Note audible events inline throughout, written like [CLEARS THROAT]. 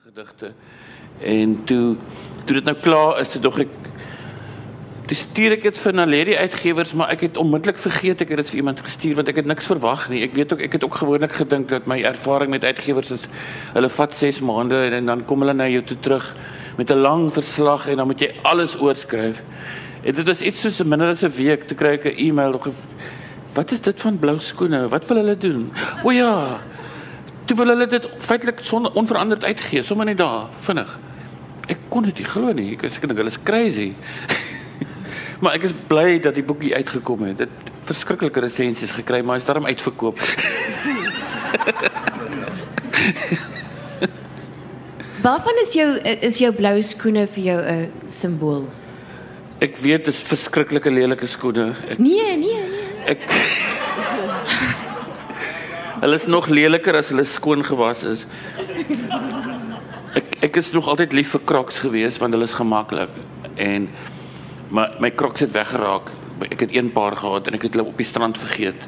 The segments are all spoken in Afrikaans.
gedigte. En toe toe dit nou klaar is, toe dog ek toe stuur ek dit vir Naledi uitgewers, maar ek het onmiddellik vergeet ek het dit vir iemand gestuur want ek het niks verwag nie. Ek weet ook ek het ook gewoonlik gedink dat my ervaring met uitgewers is hulle vat 6 maande en, en dan kom hulle na jou toe terug met 'n lang verslag en dan moet jy alles oorskryf. En dit was iets soos 'n minder as 'n week toe kry 'n e-mail of wat is dit van blou skoene? Wat wil hulle doen? O ja, Toe wil hulle dit feitelik sonder onveranderd uitgee, sommer net daar, vinnig. Ek kon dit nie glo nie. Ek dink hulle is crazy. [LAUGHS] maar ek is bly dat die boekie uitgekom het. Dit verskriklike resensies gekry, maar is daarom uitverkoop. [LAUGHS] Waarvan is jou is jou blou skoene vir jou 'n uh, simbool? Ek weet dit is verskriklike lelike skoene. Ek, nee, nee, nee. Ek [LAUGHS] Hulle is nog leliker as hulle skoon gewas is. Ek ek is nog altyd lief vir Crocs gewees want hulle is gemaklik en maar my Crocs het weggeraak. Ek het een paar gehad en ek het hulle op die strand vergeet.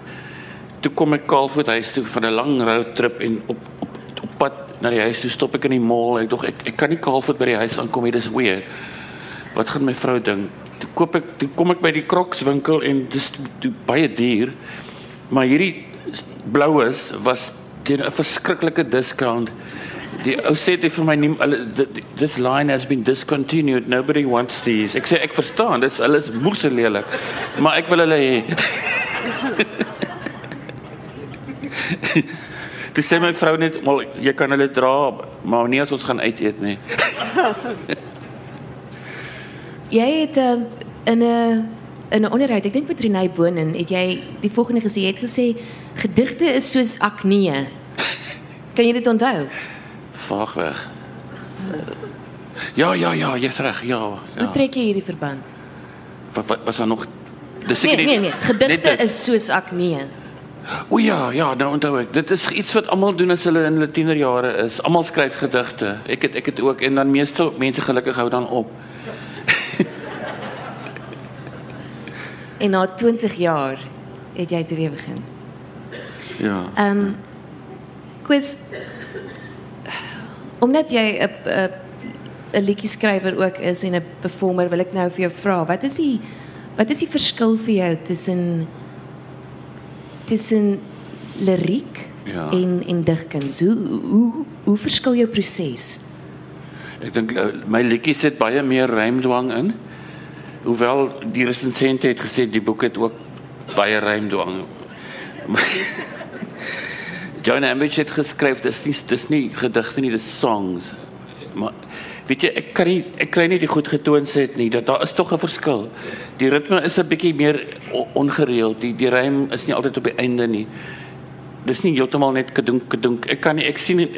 Toe kom ek kaalvoet huis toe van 'n lang roadtrip en op op op pad na die huis toe stop ek in die mall. Ek dog ek ek kan nie kaalvoet by die huis aankom nie. Dis weird. Wat gaan my vrou dink? Toe koop ek toe kom ek by die Crocs winkel en dis toe baie duur. Maar hierdie blaues was teen 'n verskriklike discount. Die ou sê dit vir my nie this line has been discontinued. Nobody wants these. Ek sê ek verstaan, dis hulle is moes lelik. Maar ek wil hulle hê. [LAUGHS] Dis sê my vrou net, "Wel, jy kan hulle dra, maar nie as ons gaan uit eet nie." [LAUGHS] jy het uh, in 'n in 'n onderhoud, ek dink met Renay Bonen, het jy die volgende gesê, jy het gesê gedigte is soos akne. Kan jy dit onthou? Vaag weg. Ja, ja, ja, jy's reg, ja, ja. Hoe trek jy hierdie verband? Wat wat was daar nog? Dis seker nee, nee, nee, gedigte is soos akne. O ja, ja, nou onthou ek. Dit is iets wat almal doen as hulle in hulle tienerjare is. Almal skryf gedigte. Ek het ek het ook en dan meeste mense gelukkig hou dan op. [LAUGHS] en na 20 jaar het jy te weer begin. Ja. Ehm um, kwes omdat jy 'n 'n 'n liedjie skrywer ook is en 'n performer, wil ek nou vir jou vra, wat is die wat is die verskil vir jou tussen tussen liriek ja. en en digkuns? Hoe hoe hoe verskil jou proses? Ek dink eh, my liedjies het baie meer rymdwang in. Hoewel die resensente het gesê die boek het ook baie rymdwang. [LAUGHS] John Ambridge het geskryf dis nie dis nie gedigte nie, dis songs. Maar weet jy, ek kan nie ek kry nie die goed getoon sit nie. Dat daar is tog 'n verskil. Die ritme is 'n bietjie meer ongereeld. Die die rym is nie altyd op die einde nie. Dis nie heeltemal net kedunk kedunk. Ek kan nie ek sien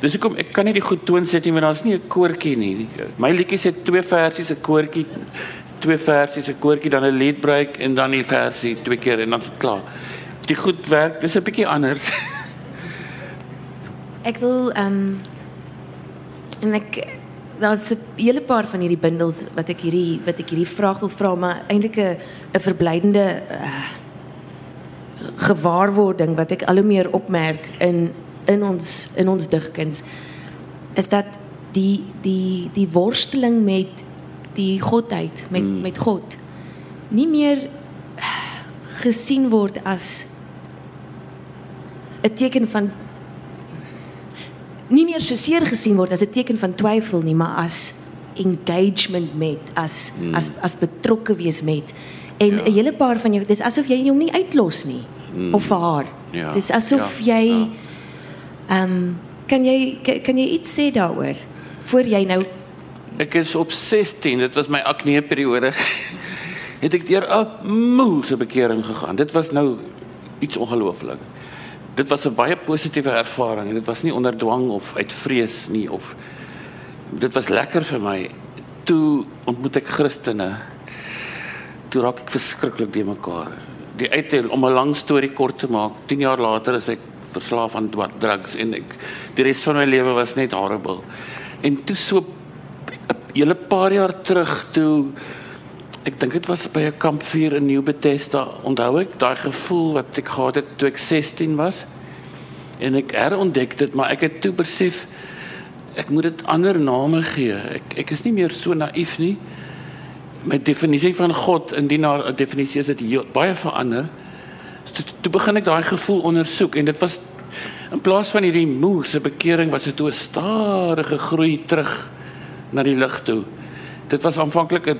dis hoekom ek kan nie die goed toon sit nie want daar's nie 'n koortjie nie. My liedjies het twee versies, 'n koortjie, twee versies, 'n koortjie, dan 'n lead break en dan die versie twee keer en dan's dit klaar. Die goed werk, dis 'n bietjie anders. [LAUGHS] ek wil ehm um, en ek daar's 'n hele paar van hierdie bundels wat ek hierdie wat ek hierdie vraag wil vra, maar eintlik 'n 'n verblydende uh, gewaarwording wat ek al hoe meer opmerk in in ons in ons digkuns is dat die die die worsteling met die godheid met mm. met God nie meer gesien word as 'n teken van nie meer so seer gesien word as 'n teken van twyfel nie, maar as engagement met as hmm. as as betrokke wees met en 'n ja. hele paar van jou dis asof jy hom nie uitlos nie hmm. of vir haar. Ja. Dis asof ja. jy ja. ehm ja. um, kan jy kan jy iets sê daaroor voor jy nou Ek is op 16, dit was my akne periode. [LAUGHS] het ek deur 'n moeë bekering gegaan. Dit was nou iets ongelooflik dit was 'n baie positiewe ervaring. En dit was nie onder dwang of uit vrees nie of dit was lekker vir my. Toe ontmoet ek Christene. Toe raak ek verskriklik die mekaar. Die uittel om 'n lang storie kort te maak 10 jaar later is ek verslaaf aan drugs en ek die res van my lewe was net horrible. En toe so 'n hele paar jaar terug toe Ek dink dit was by 'n kampvuur in New Bethesda. Onthou ek daai gevoel wat ek gehad het toe ek 16 was? En ek herontdek dit, maar ek het toe besef ek moet dit ander name gee. Ek ek is nie meer so naïef nie. My definisie van God in die na definisie is dit heel baie verander. Toe, toe begin ek daai gevoel ondersoek en dit was in plaas van hierdie moerse bekering was dit 'n stadige groei terug na die lig toe. Dit was aanvanklik 'n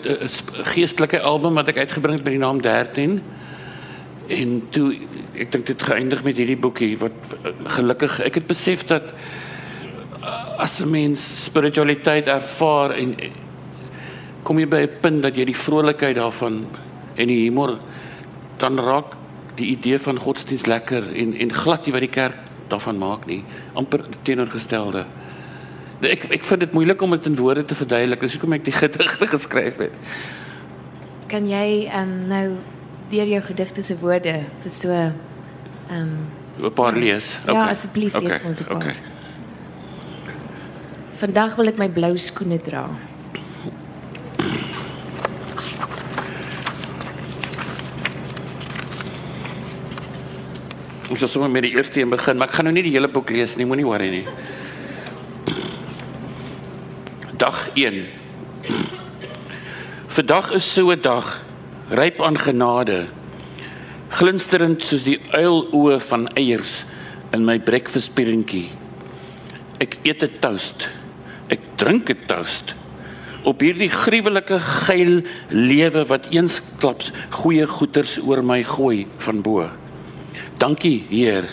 geestelike album wat ek uitgebring het met die naam 13. En toe ek dink dit geëindig met hierdie boekie wat gelukkig ek het besef dat as 'n mens spiritualiteit ervaar en kom jy by 'n punt dat jy die vrolikheid daarvan en die humor dan raak die idee van godsdienst lekker en en glad nie wat die kerk daarvan maak nie amper teenoorgestelde ek ek vind dit moeilik om dit in woorde te verduidelik dis hoekom ek die gedigte geskryf het kan jy um, nou deur jou gedigte se woorde vir so um, 'n paar lees okay. ja asseblief lees okay. ons 'n paar okay. Vandag wil ek my blou skoene dra. Ons sal sommer met die eerste een begin, maar ek gaan nou nie die hele boek lees nie, moenie worry nie. Dag 1. Vandag is so 'n dag, ryp aan genade, glinsterend soos die uiloë van eiers in my breakfastperientjie. Ek eet 'n toast ek drink 'n toast op hierdie gruwelike geil lewe wat eensklaps goeie goeters oor my gooi van bo. Dankie Heer.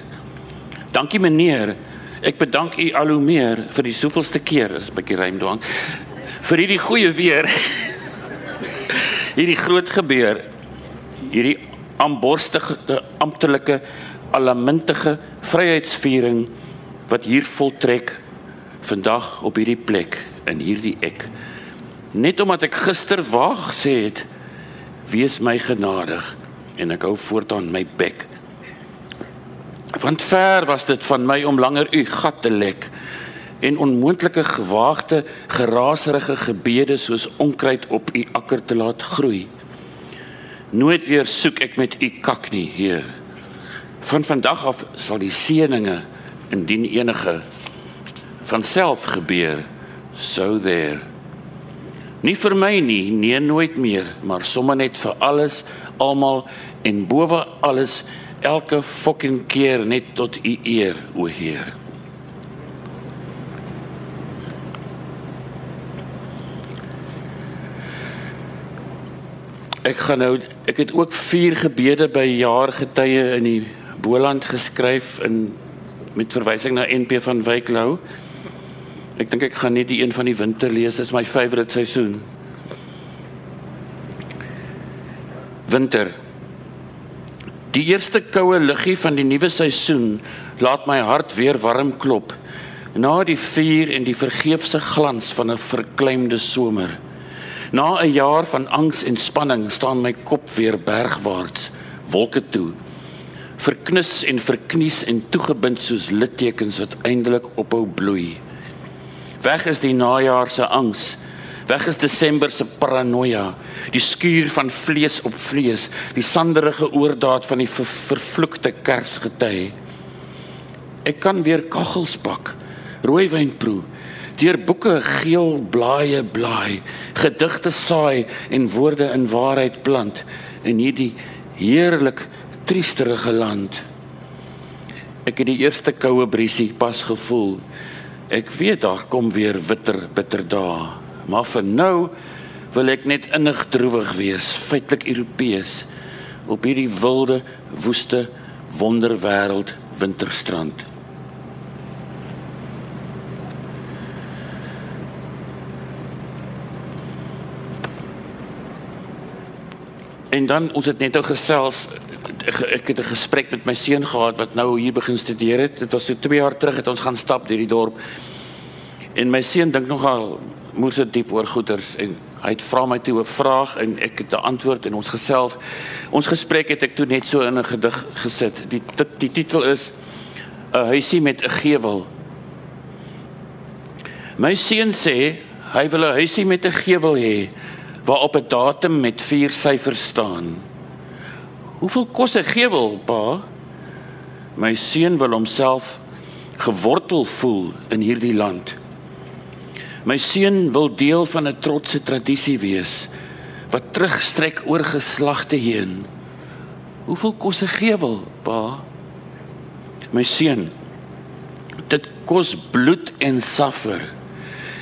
Dankie meneer. Ek bedank u al hoe meer vir die soveelste keer as 'n bietjie rym dwang vir hierdie goeie weer. [LAUGHS] hierdie groot gebeur. Hierdie aanborstige amptelike alamintige vryheidsviering wat hier voltrek vandag op hierdie plek in hierdie ek net omdat ek gister waag sê het wees my genadig en ek hou voortaan my bek want ver was dit van my om langer u gat te lek en onmoontlike gewaagte geraserige gebede soos onkruid op u akker te laat groei. Nooit weer soek ek met u kak nie heer. Van vandag af sal die seëninge indien enige van self gebeur so there. Nie vir my nie nee nooit meer maar sommer net vir alles almal en bowe alles elke fucking keer net tot u eer o heer ek gaan nou ek het ook vier gebede by jaargetye in die Boland geskryf in met verwysing na NP van Wyklou Ek dink ek gaan net die een van die winter lees. Dit is my favourite seisoen. Winter. Die eerste koue luggie van die nuwe seisoen laat my hart weer warm klop. Na die vuur en die vergeefse glans van 'n verkleimde somer. Na 'n jaar van angs en spanning staan my kop weer bergwaarts, wolke toe. Verknus en verknies en toegebind soos littekens wat eindelik ophou bloei. Weg is die najaar se angs. Weg is Desember se paranoia, die skuur van vlees op vlees, die sanderige oordaat van die ver vervloekte Kersgety. Ek kan weer kaggels bak, rooiwyn proe, deur boeke geel blaaie blaai, gedigte saai en woorde in waarheid plant. In hierdie heerlik triesterige land. Ek het die eerste koue briesie pas gevoel. Ek weet daar kom weer witter bitter dae, maar vir nou wil ek net innig droewig wees, feitelik Europees op hierdie wilde, woeste wonderwêreld winterstrand. En dan ons het net ou gesels ek het 'n gesprek met my seun gehad wat nou hier begin studeer het. Dit was so 2 jaar terug het ons gaan stap deur die dorp. En my seun dink nogal moes dit diep oor goeters en hy het vra my toe 'n vraag en ek het 'n antwoord en ons gesels. Ons gesprek het ek toe net so in 'n gedig gesit. Die die titel is 'n huisie met 'n gevel. My seun sê hy wil 'n huisie met 'n gevel hê waarop 'n datum met vier syfers staan. Hoeveel kos 'n gewel, pa? My seun wil homself gewortel voel in hierdie land. My seun wil deel van 'n trotse tradisie wees wat terugstrek oor geslagte heen. Hoeveel kos 'n gewel, pa? My seun, dit kos bloed en saffer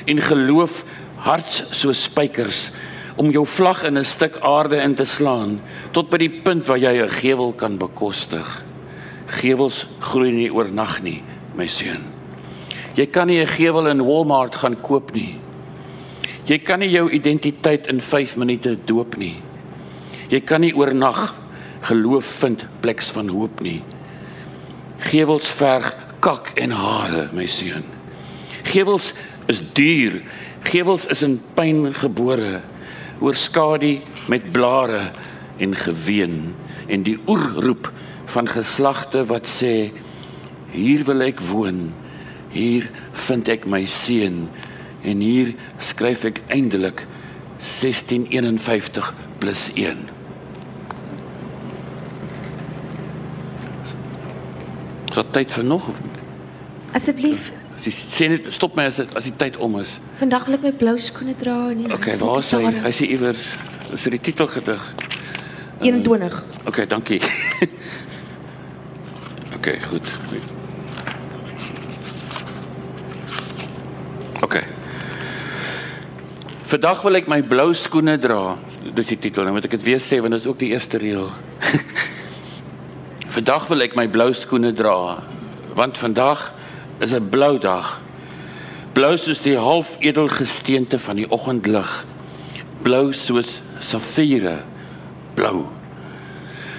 en geloof harts so spykers om jou vlag in 'n stuk aarde in te slaan tot by die punt waar jy 'n gewel kan bekostig. Gewels groei nie oornag nie, my seun. Jy kan nie 'n gewel in Walmart gaan koop nie. Jy kan nie jou identiteit in 5 minute doop nie. Jy kan nie oornag geloof vind pleks van hoop nie. Gewels verg kak en hare, my seun. Gewels is duur. Gewels is in pyn gebore oorskadu met blare en geween en die oerroep van geslagte wat sê hier wil ek woon hier vind ek my seun en hier skryf ek eindelik 1651 plus 1 So tyd vir nog Asseblief, sê net stop my as dit as die tyd om is. vandag wil ek my blou skoene dra en. Okay, waar is hy? Hy sê iewers is dit die titelgedig. 21. Okay, dankie. [LAUGHS] okay, goed. Okay. Vandag wil ek my blou skoene dra. Dis die titel. Nou moet ek dit weer sê want dit is ook die eerste reël. [LAUGHS] vandag wil ek my blou skoene dra want vandag is 'n blou dag. Blou soos die half edelgesteente van die oggendlig. Blou soos safiere. Blou.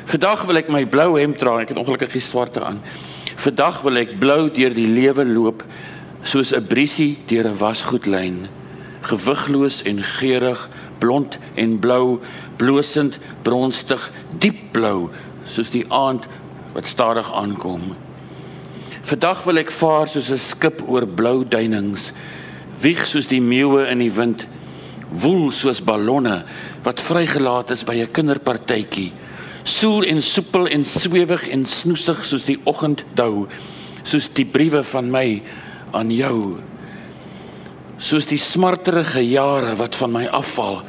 Vandag wil ek my blou hemp dra. Ek het ongelukkig die swarte aan. Vandag wil ek blou deur die lewe loop soos 'n briesie deur 'n wasgoedlyn. Gewigloos en geurig, blond en blou, blosend, bronstig, diep blou soos die aand wat stadig aankom. Vandag wil ek vaar soos 'n skip oor blou duinings, wieg soos die meeuwe in die wind, woel soos ballonne wat vrygelaat is by 'n kinderpartytjie, soel en soepel en swewig en snoesig soos die oggenddou, soos die briewe van my aan jou, soos die smarterige jare wat van my afval,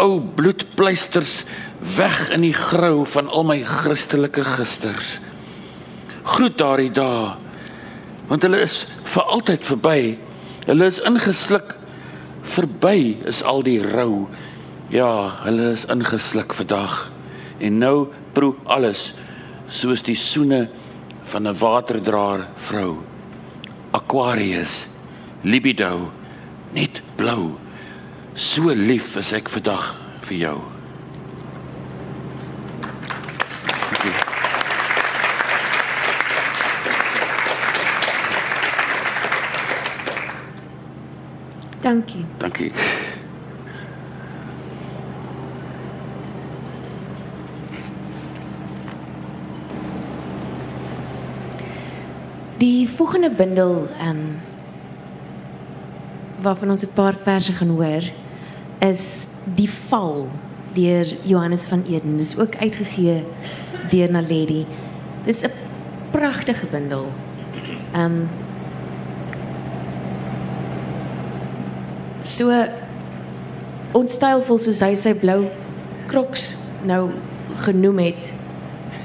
ou bloedpleisters weg in die grou van al my Christelike gisters. Groet daardie dae want hulle is vir altyd verby. Hulle is ingesluk verby is al die rou. Ja hulle is ingesluk vandag. En nou proe alles soos die soene van 'n waterdraer vrou Aquarius libido net blou so lief is ek vandag vir jou Dankie. Dankie. Volgende bundel ehm um, waarvan ons 'n paar verse gaan hoor is Die Val deur Johannes van Eden. Dis ook uitgegee deur Naledi. Dis 'n pragtige bundel. Ehm um, so onstylvol soos hy sy blou kroks nou genoem het.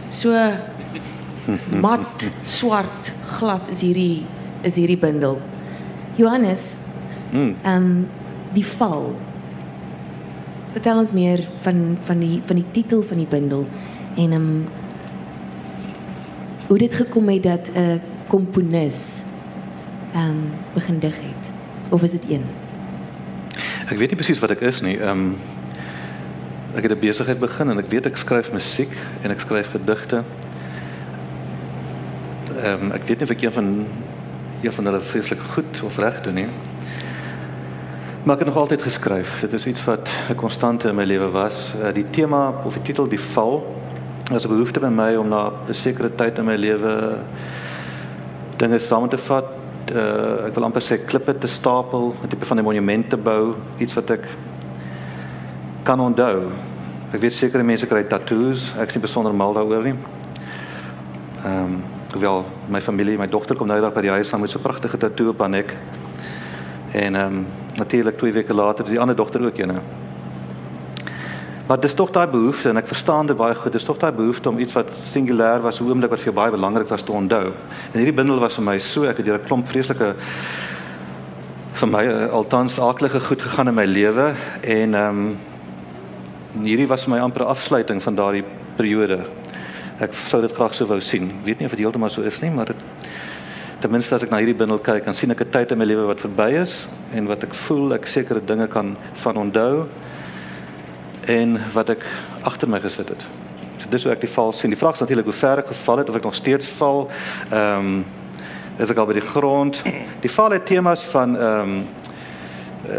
So mat swart glad is hierdie is hierdie bundel. Johannes, Mm. ehm um, die val. Vertel ons meer van van die van die titel van die bundel en ehm um, hoe dit gekom het dat 'n komponis ehm um, begin dig het. Of is dit een? Ek weet nie presies wat ek is nie. Ehm um, ek het 'n besigheid begin en ek weet ek skryf musiek en ek skryf gedigte. Ehm um, ek weet nie of ek een van een van hulle vreeslik goed of reg doen nie. Maar ek het nog altyd geskryf. Dit is iets wat 'n konstante in my lewe was. Uh, die tema of die titel die val was 'n behoefte by my om na 'n sekere tyd in my lewe dinge saam te vat uh, ek wil amper sê klippe te stapel, 'n tipe van 'n monument te bou, iets wat ek kan onthou. Ek weet sekere mense kry tattoos, ek is nie besonder mal daaroor nie. Ehm, um, hoewel my familie, my dogter kom nou dag by die huis aan met so 'n pragtige tatoo op haar nek. En ehm um, natuurlik 2 weke later die ander dogter ook eene. Maar dis tog daai behoefte en ek verstaan dit baie goed. Dis tog daai behoefte om iets wat singulêr was, 'n oomblik wat vir jou baie belangrik was te onthou. En hierdie bindel was vir my so, ek het deur 'n klomp vreeslike vir my eh, althans aardige goed gegaan in my lewe en ehm um, hierdie was vir my amper 'n afsluiting van daardie periode. Ek sou dit graag so wou sien. Weet nie of dit heeltemal so is nie, maar dit ten minste as ek na hierdie bindel kyk, dan sien ek 'n tyd in my lewe wat verby is en wat ek voel ek sekere dinge kan van onthou en wat ek agter my gesit het. So dis hoe ek die val sien. Die vraag is natuurlik hoe ver ek geval het of ek nog steeds val. Ehm um, is ek al by die grond. Die val het temas van ehm um,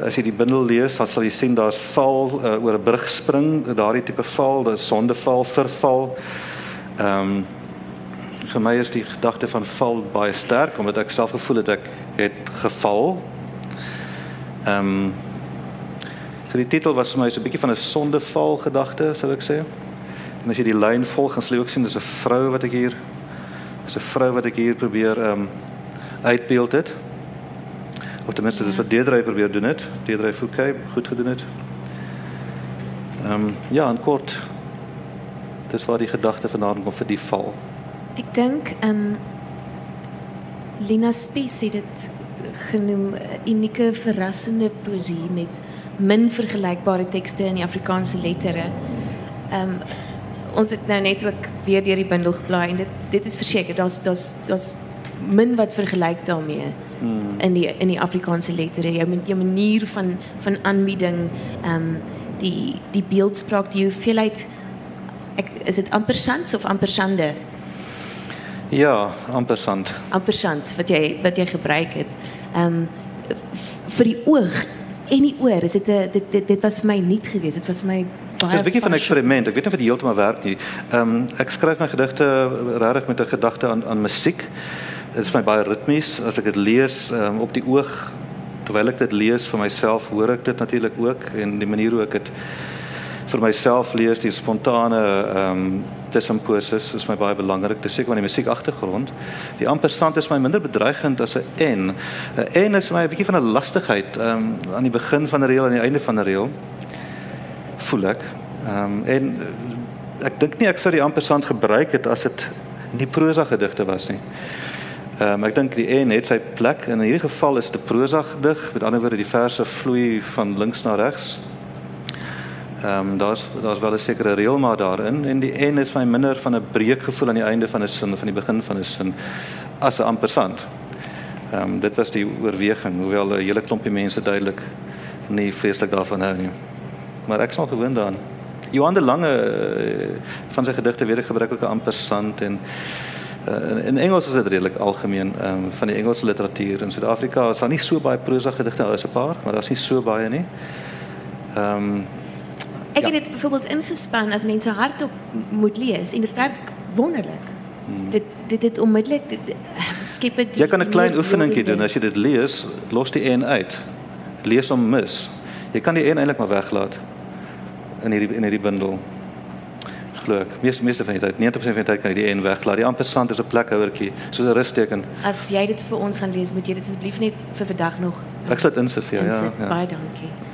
as jy die bindel lees, dan sal jy sien daar's val uh, oor 'n brug spring, daardie tipe val, dis sondeval, verval. Ehm um, vir my is die gedagte van val baie sterk omdat ek self gevoel het ek het geval. Ehm um, So die titel was vir my so 'n bietjie van 'n sondeval gedagte, sou ek sê. En as jy die lyn volg, gaan jy ook sien dis 'n vrou wat ek hier is 'n vrou wat ek hier probeer ehm um, uitbeeld het. Of ten minste dis wat Deedrey probeer doen het. Deedrey Fouquet goed gedoen het. Ehm um, ja, en kort dis waar die gedagte vandaan kom vir die val. Ek dink ehm um, Lina Spies het dit genoem unieke verrassende poesie met min vergelykbare tekste in die Afrikaanse lettere. Ehm um, ons het nou net ook weer deur die bundel geblaai en dit dit is verseker daar's daar's daar's min wat vergelyk daarmee hmm. in die in die Afrikaanse lettere. Jou jou manier van van aanbieding, ehm um, die die beeldspraak, die hoeveelheid ek is dit ampersants of ampersande? Ja, ampersand. Ampersand wat jy wat jy gebruik het. Ehm um, vir die oog en die oor. Is dit 'n dit, dit dit was vir my nuut geweest. Dit was my baie Dis 'n bietjie van 'n eksperiment. Ek weet nie of dit heeltemal werk nie. Ehm um, ek skryf my gedigte regtig met 'n gedagte aan aan musiek. Dit is my baie ritmies as ek dit lees um, op die oog terwyl ek dit lees vir myself, hoor ek dit natuurlik ook en die manier hoe ek dit vir myself lees, die spontane ehm um, tussenposes is my baie belangrik. Dis seker van die musiek agtergrond. Die amperstand is my minder bedreigend as 'n en. 'n En is my 'n bietjie van 'n lastigheid ehm um, aan die begin van 'n reël en die einde van 'n reël. Voel ek. Ehm um, en ek dink nie ek sou die amperstand gebruik het as dit nie prosa gedigte was nie. Ehm um, ek dink die en het sy plek en in hierdie geval is dit prosa gedig. Met ander woorde die verse vloei van links na regs. Ehm um, daar's daar's wel 'n sekere reël maar daarin en die en is my minder van 'n breekgevoel aan die einde van 'n sin of aan die begin van 'n sin as 'n ampersand. Ehm um, dit was die oorweging hoewel 'n hele klompie mense duidelik nie vreeslik daarvan hou nie. Maar ek sal gewoond daaraan. Johan de Lange uh, van sy gedigte weer gebruik ook 'n ampersand en uh, in Engels is dit redelik algemeen ehm um, van die Engelse literatuur in Suid-Afrika is daar nie so baie prosa gedigte daar is 'n paar, maar daar's nie so baie nie. Ehm um, Ek ja. het dit byvoorbeeld ingespan as mense hardop moet lees en dit werk wonderlik. Hmm. Dit dit dit onmiddellik skep dit Jy kan 'n klein oefeningkie doen as jy dit lees, los die en uit. Lees hom mis. Jy kan die en eintlik maar weglaat in hierdie in hierdie bundel. Glo ek. Meeste meeste van die tyd, 90% van die tyd kan jy die en weglaat. Die ampersand is 'n plekhouertjie, soos 'n rusteken. As jy dit vir ons gaan lees, moet jy dit asseblief net vir vandag nog. Ek sal dit insit vir jou, ja. ja. Baie dankie.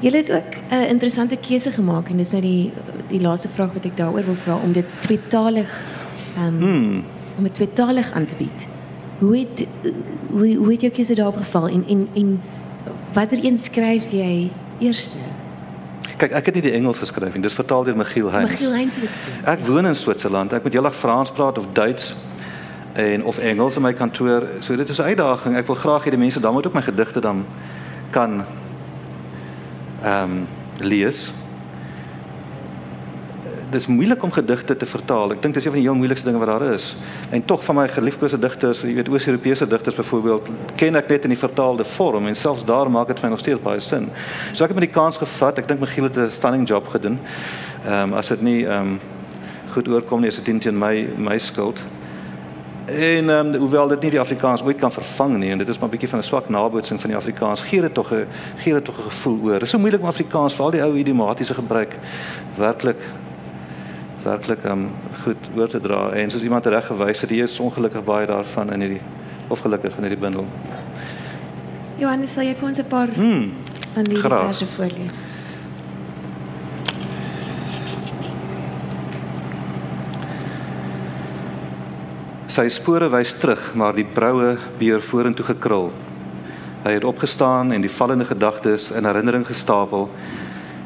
Julle het ook 'n uh, interessante keuse gemaak en dis nou die die laaste vraag wat ek daaroor wil vra om dit tweetalig um, hmm. om dit tweetalig aan te bied. Hoe het hoe hoe het jou keuse daarop geval en en en watter een skryf jy eers? Kyk, ek het nie die Engels geskryf nie. Dis vertaal deur Michiel Heinz. Michiel Heinz Ek woon in Switserland. Ek moet heeldag Frans praat of Duits en of Engels in my kantoor. So dit is 'n uitdaging. Ek wil graag hê die mense dan moet ook my gedigte dan kan ehm um, lees. Dit is moeilik om gedigte te vertaal. Ek dink dis een van die heel moeilikste dinge wat daar is. En tog van my geliefde digters, jy weet Oos-Europese digters byvoorbeeld, ken ek net in die vertaalde vorm en selfs daar maak dit vir my nog steeds baie sin. So ek het met die kans gevat. Ek dink Michiel het 'n stunning job gedoen. Ehm um, as dit nie ehm um, goed oorkom nie, is dit teen my my skuld. En ehm um, hoewel dit nie die Afrikaans ooit kan vervang nie en dit is maar 'n bietjie van 'n swak nabootsing van die Afrikaans, gee dit tog 'n gee dit tog 'n gevoel oor. Dit is so moeilik om Afrikaans vir al die ou idiomatiese gebruik werklik werklik ehm um, goed oor te dra en soos iemand reg gewys het, hier is ongelukkig baie daarvan in hierdie of gelukkig in hierdie bundel. Johannes, sal jy vir ons 'n paar Hmm. van die graag. verse voorlees? Sy spore wys terug, maar die broue beer vorentoe gekrul. Hy het opgestaan en die vallende gedagtes in herinnering gestapel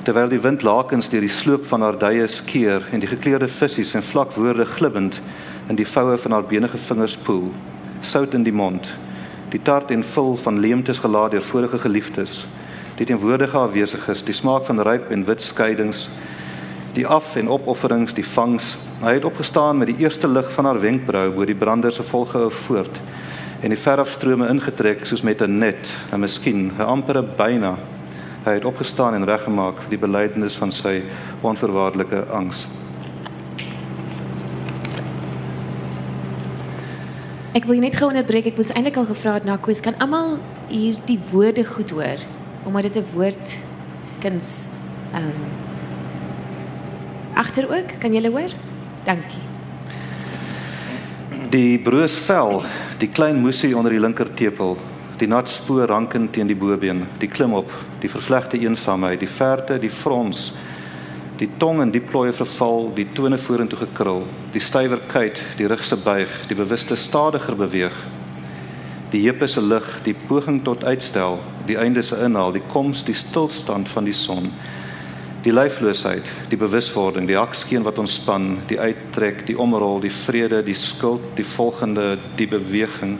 terwyl die wind lakens deur die sloop van haar duie skeer en die gekleurde visse en vlak woorde glibbend in die voue van haar benige vingers poel. Sout in die mond, die tart en vul van leemtes gelaat deur vorige geliefdes, die teenwoordige afwesiges, die smaak van ryp en wit skeidings, die af en opofferings, die vangs. Hy het opgestaan met die eerste lig van haar wenkbrau bo die brander se volgehou voort en die verafstrome ingetrek soos met 'n net, en miskien 'n ampere byna. Hy het opgestaan en reggemaak vir die belydenis van sy onverwaarlike angs. Ek wil net gou onderbreek. Ek moes eintlik al gevra het na Koos, kan almal hier die woorde goed hoor omdat dit 'n woord kuns ehm um, agter ook, kan julle hoor? Dankie. Die broos vel, die klein moesie onder die linker tepel, die nat spoor rankend teen die bobeen, die klim op, die vervlegte eensaamheid, die verte, die frons, die tong in die plooie verval, die tone vorentoe gekrul, die stywer kuit, die rug se buig, die bewuste stadiger beweeg. Die heupe se lig, die poging tot uitstel, die einde se inhaal, die koms, die stilstand van die son. Die lyfloosheid, die bewuswording, die akskeen wat ontspan, die uittrek, die omrol, die vrede, die skuld, die volgende, die beweging,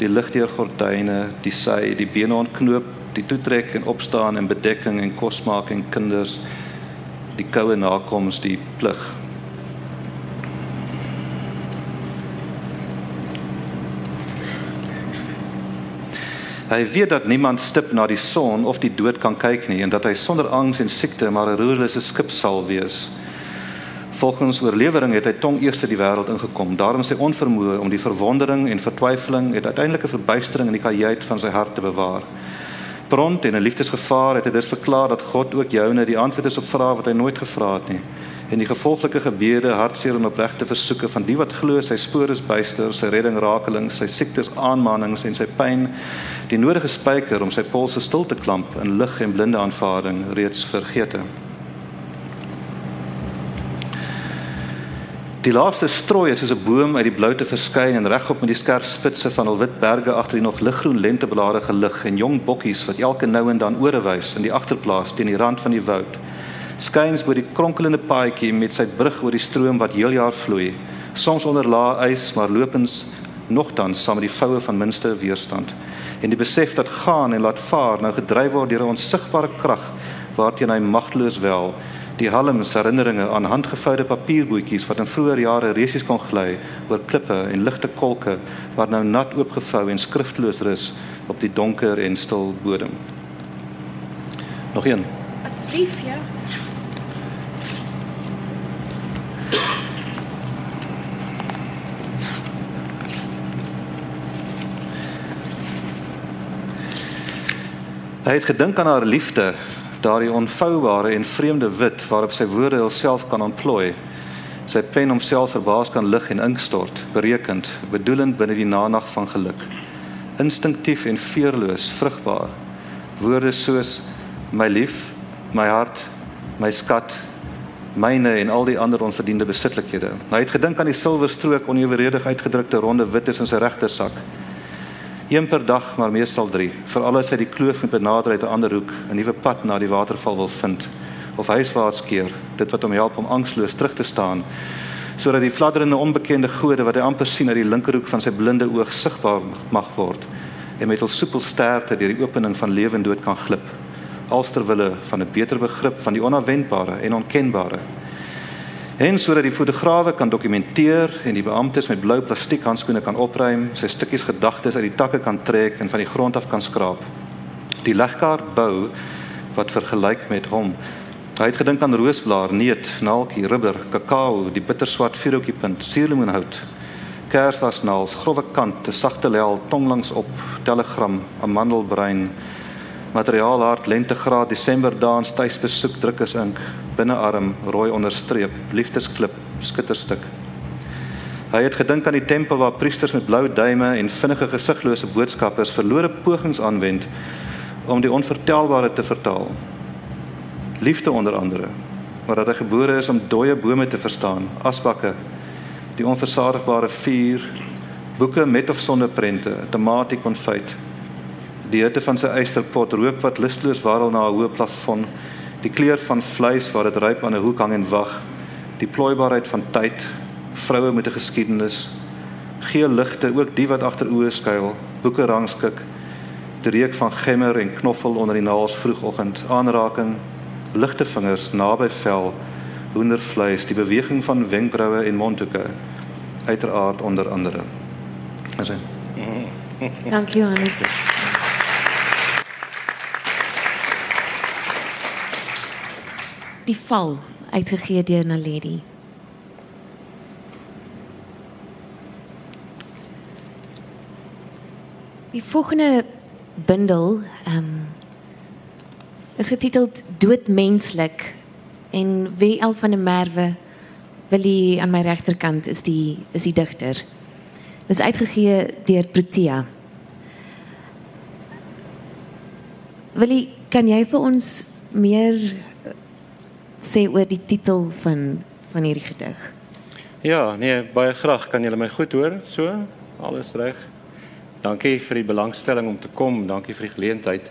die lig deur gordyne, die sy, die bene ontknoop, die toetrek en opstaan en bedekking en kos maak en kinders, die koue nakoms, die plig. Hy weet dat niemand stip na die son of die dood kan kyk nie en dat hy sonder angs en siekte maar 'n roerlose skip sal wees. Volgens oorlewering het hy tong eers die wêreld ingekom. Daarom sy onvermoë om die verwondering en vertwyfeling het uiteindelik 'n verbuistering in die kajuit van sy hart te bewaar. Pront en 'n liefdesgevaar het hy dus verklaar dat God ook joune die antwoord is op vrae wat hy nooit gevra het nie. En die gevolglike gebede, hartseer en opregte versoeke van die wat glo sy spoor is byster, sy redding rakeling, sy siektes aanmanings en sy pyn, die nodige spyker om sy polse stil te klamp in lig en blinde aanvaarding reeds vergete. Die laaste strooi het soos 'n boom uit die blou te verskyn en regop met die skerp spitse van hul wit berge agter die nog liggroen lenteblare gelig en jong bokkies wat elke nou en dan ore wys in die agterplaas teen die rand van die woud. Skuins bo die kronkelende paadjie met sy brug oor die stroom wat heeljaar vloei, soms onder lae ys maar lopends nogtans saam met die voue van minste weerstand. En die besef dat gaan en laat vaar nou gedryf word deur 'n onsigbare krag waarteen hy magteloos wel die halms herinneringe aan handgevoude papierbootjies wat in vroeë jare resies kon gly oor klippe en ligte kolke wat nou nat oopgevou en skrifteloos rus op die donker en stil bodem. Nog een. Asseblief, ja. Hy het gedink aan haar liefde, daardie onvoubare en vreemde wit waarop sy woorde homself kan ontplooi. Sy pen homself verbaas kan lig en ink stort, berekend, bedoelend binne die nanag van geluk. Instinktief en veerloos, vrugbaar. Woorde soos my lief, my hart, my skat, myne en al die ander onverdiende besitlikhede. Hy het gedink aan die silwerstrook oneweredig uitgedrukte ronde wittes in sy regtersak. Een per dag, maar meestal 3, veral as hy die kloof met benader uit 'n ander hoek 'n nuwe pad na die waterval wil vind of huiswaarts keer, dit wat hom help om angsloos terug te staan sodat die fladderende onbekende gode wat hy amper sien uit die linkerhoek van sy blinde oog sigbaar mag word en met hul soepel sterte deur die opening van lewe en dood kan glip. Alsterwille van 'n beter begrip van die onverwendbare en onkenbare en sodat die fotograwe kan dokumenteer en die beamptes met blou plastiek handskoene kan opruim, sy stukkies gedagtes uit die takke kan trek en van die grond af kan skraap. Die legkaart bou wat vergelyk met hom. Hy het gedink aan roosblaar, neut, naaltjie, rubber, kakao, die bitterswart vuurhoutjiepunt, suurlemoenhout, kersvasnaals, grouwe kant, 'n sagte lel, tong langs op, telegram, amandelbrein, materiaalhart, lentegraad, Desember dans, tuisbesoek, drukkersink, binnearm, rooi onderstreep, liefdesklip, skitterstuk. Hy het gedink aan die tempel waar priesters met blou duime en vinnige geziglose boodskappers verlore pogings aanwend om die onvertelbare te vertaal. Liefde onder andere, maar dat hy gebore is om dooie bome te verstaan, asbakke, die onversadigbare vuur, boeke met of sonder prente, tomatie konfyt, die hitte van sy eysterpot, rook wat lusteloos warrel na 'n hoë plafon, die kleur van vleis waar dit ryp aan 'n hoek hang en wag, die plooibaarheid van tyd, vroue met 'n geskiedenis, geel ligte, ook die wat agter oë skuil, boeke rangskik, die reuk van gemmer en knoffel onder die naels vroegoggend, aanraking, ligte vingers naby vel, hoendervleis, die beweging van wenkbroue en mondhoeke, uiteraard onder andere. Asien. Dankie Johannes. Die val uitgegee deur Naledi. Die volgende bundel ehm um, is getiteld Doodmenslik en wie El van der Merwe wil hy aan my regterkant is die is die digter. Dit is uitgegee deur Protea. Willie, kan jy vir ons meer sê oor die titel van van hierdie gedig? Ja, nee, baie graag. Kan julle my goed hoor? So, alles reg. Dankie vir die belangstelling om te kom. Dankie vir die geleentheid.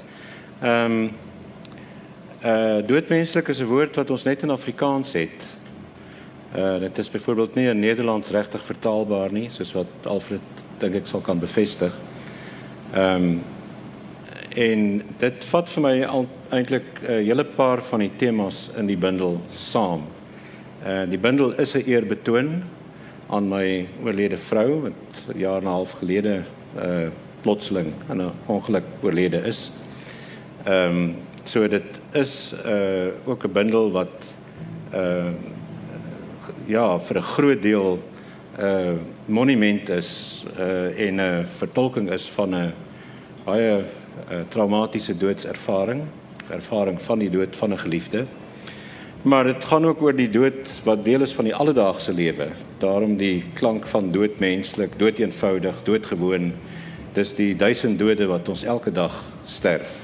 Ehm um, uh doodmenslik is 'n woord wat ons net in Afrikaans het. Uh dit is byvoorbeeld nie in Nederlands regtig vertaalbaar nie, soos wat Alfred dink ek sal kan bevestig. Ehm um, en dit vat vir my al eintlik 'n hele paar van die temas in die bundel saam. Uh die bundel is 'n eerbetoon aan my oorlede vrou wat jaar en 'n half gelede uh plotseling in 'n ongeluk oorlede is. Ehm um, so dit is uh ook 'n bundel wat uh ja, vir 'n groot deel 'n uh, monument is uh en 'n vertolking is van 'n baie uh, traumatiese doodservaring, ervaring van die dood van 'n geliefde. Maar dit gaan ook oor die dood wat deel is van die alledaagse lewe. Daarom die klank van doodmenslik, doeteenvoudig, doodgewoon. Dis die duisend dode wat ons elke dag sterf.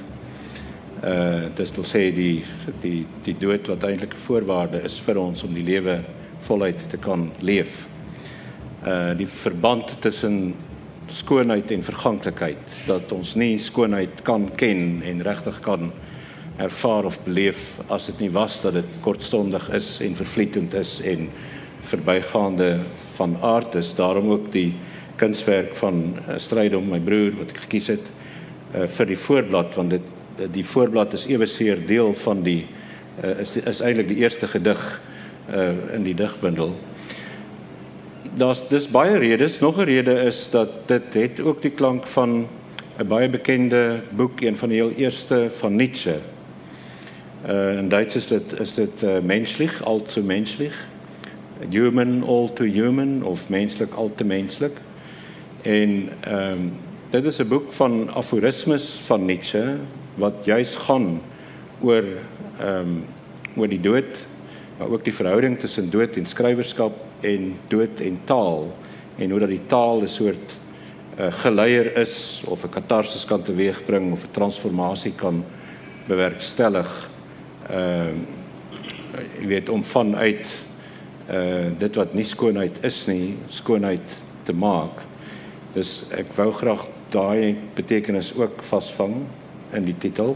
Uh dis wil sê die die die dood wat eintlik 'n voorwaarde is vir ons om die lewe voluit te kan leef. Uh die verband tussen skoonheid en verganklikheid dat ons nie skoonheid kan ken en regtig kan ervaar of beleef as dit nie was dat dit kortstondig is en vervlietend is en verbygaande van aard is. Daarom ook die kunswerk van uh, stryd om my broer wat ek gekies het uh, vir die voorblad want dit die voorblad is eweseer deel van die uh, is is eintlik die eerste gedig uh, in die digbundel daar's dis baie redes nog 'n rede is dat dit het ook die klank van 'n baie bekende boek een van die heel eerste van Nietzsche Uh, in Duits is dit is dit uh, menslik, al te menslik. Human all to human of menslik al te menslik. En ehm um, dit is 'n boek van aforismes van Nietzsche wat juis gaan oor ehm um, oor die dood, maar ook die verhouding tussen dood en skrywerskap en dood en taal en hoe dat die taal 'n soort uh, geleier is of 'n katarsis kan teweegbring of 'n transformasie kan bewerkstellig uh jy weet om vanuit uh dit wat nie skoonheid is nie, skoonheid te maak. Dus ek wou graag daai betekenis ook vasvang in die titel.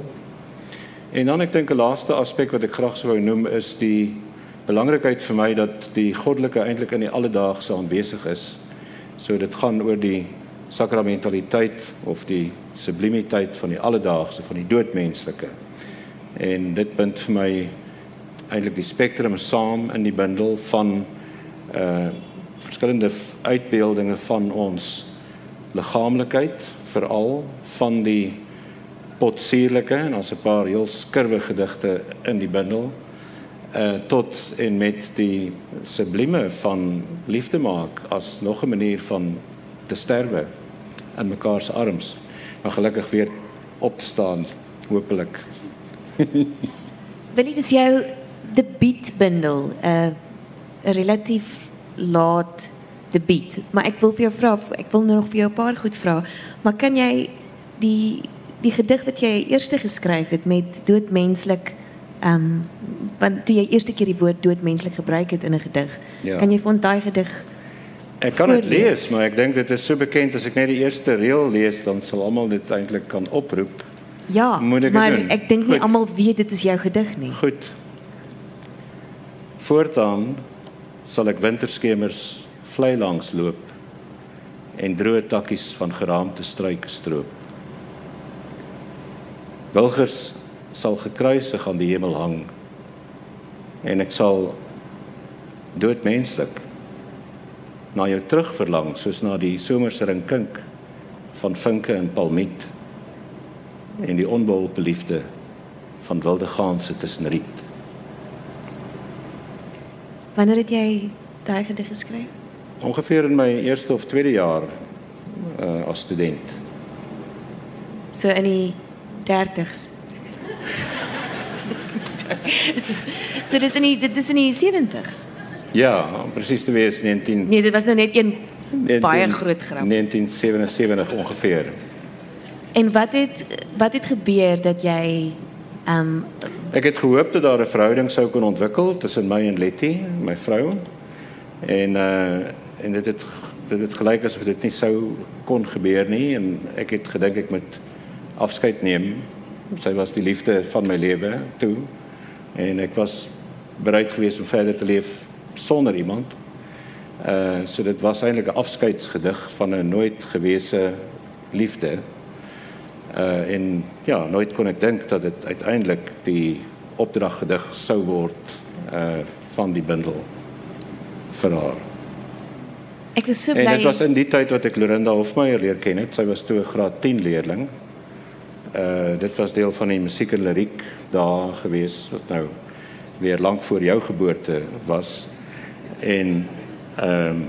En dan ek dink 'n laaste aspek wat ek graag sou wou noem is die belangrikheid vir my dat die goddelike eintlik in die alledaagse aanwesig is. So dit gaan oor die sakramentaliteit of die sublimiteit van die alledaagse van die doodmenslike en dit bind vir my eintlik die spektrum saam in die bundel van uh verskillende uitbeeldinge van ons liggaamlikheid veral van die potsierlike en ons 'n paar heel skurwe gedigte in die bundel uh tot en met die sublieme van liefde maak as nog 'n manier van te sterwe in mekaar se arms maar gelukkig weer op te staan hopelik [LAUGHS] Wil dis jou debuutbundel, 'n uh, relatief laat debuut. Maar ek wil vir jou vra, ek wil nog vir jou 'n paar goed vra. Maar kan jy die die gedig wat jy eerste geskryf het met doodmenslik um, want toe jy eerste keer die woord doodmenslik gebruik het in 'n gedig. Ja. Kan jy vir ons daai gedig Ek kan voorlees? lees, maar ek dink dit is so bekend as ek net die eerste reël lees, dan sal almal dit eintlik kan oproep. Ja, Moet ek maar doen? ek dink nie Goed. almal weet dit is jou gedig nie. Goed. Voortaan sal ek winterskemers vlei langs loop en droë takkies van geraamte struike stroop. Wilgers sal gekruisig aan die hemel hang en ek sal doodmenslik na jou terugverlang soos na die somerse rinkink van vinke en palmiet en die onbeholpe liefde van wilde ganse tussen riet. Wanneer het jy daai gedig geskryf? Ongeveer in my eerste of tweede jaar uh, as student. So in die 30s. So dis in die dit is in die 70s. Ja, om presies te wees 19 Nee, dit was nou net een 19 baie groot grap. 1977 ongeveer. En wat het wat het gebeur dat jy ehm um, Ek het gehoop dat daar 'n verhouding sou kon ontwikkel tussen my en Letty, my vrou. En uh en dit het dit het gelyk asof dit nie sou kon gebeur nie en ek het gedink ek moet afskeid neem. Sy was die liefde van my lewe toe en ek was bereid geweest om verder te leef sonder iemand. Uh so dit was eintlik 'n afskeidsgedig van 'n nooit gewese liefde. Uh en ja, nooit kon ek dink dat dit uiteindelik die opdraggedig sou word uh van die bundel vir haar. ek is so En bly dit was in die tyd wat ek Lorinda Hofmeyer leer ken het. Sy was toe 'n graad 10 leerling. Uh dit was deel van die musiek en liriek daar gewees wat nou weer lank voor jou geboorte was. En ehm um,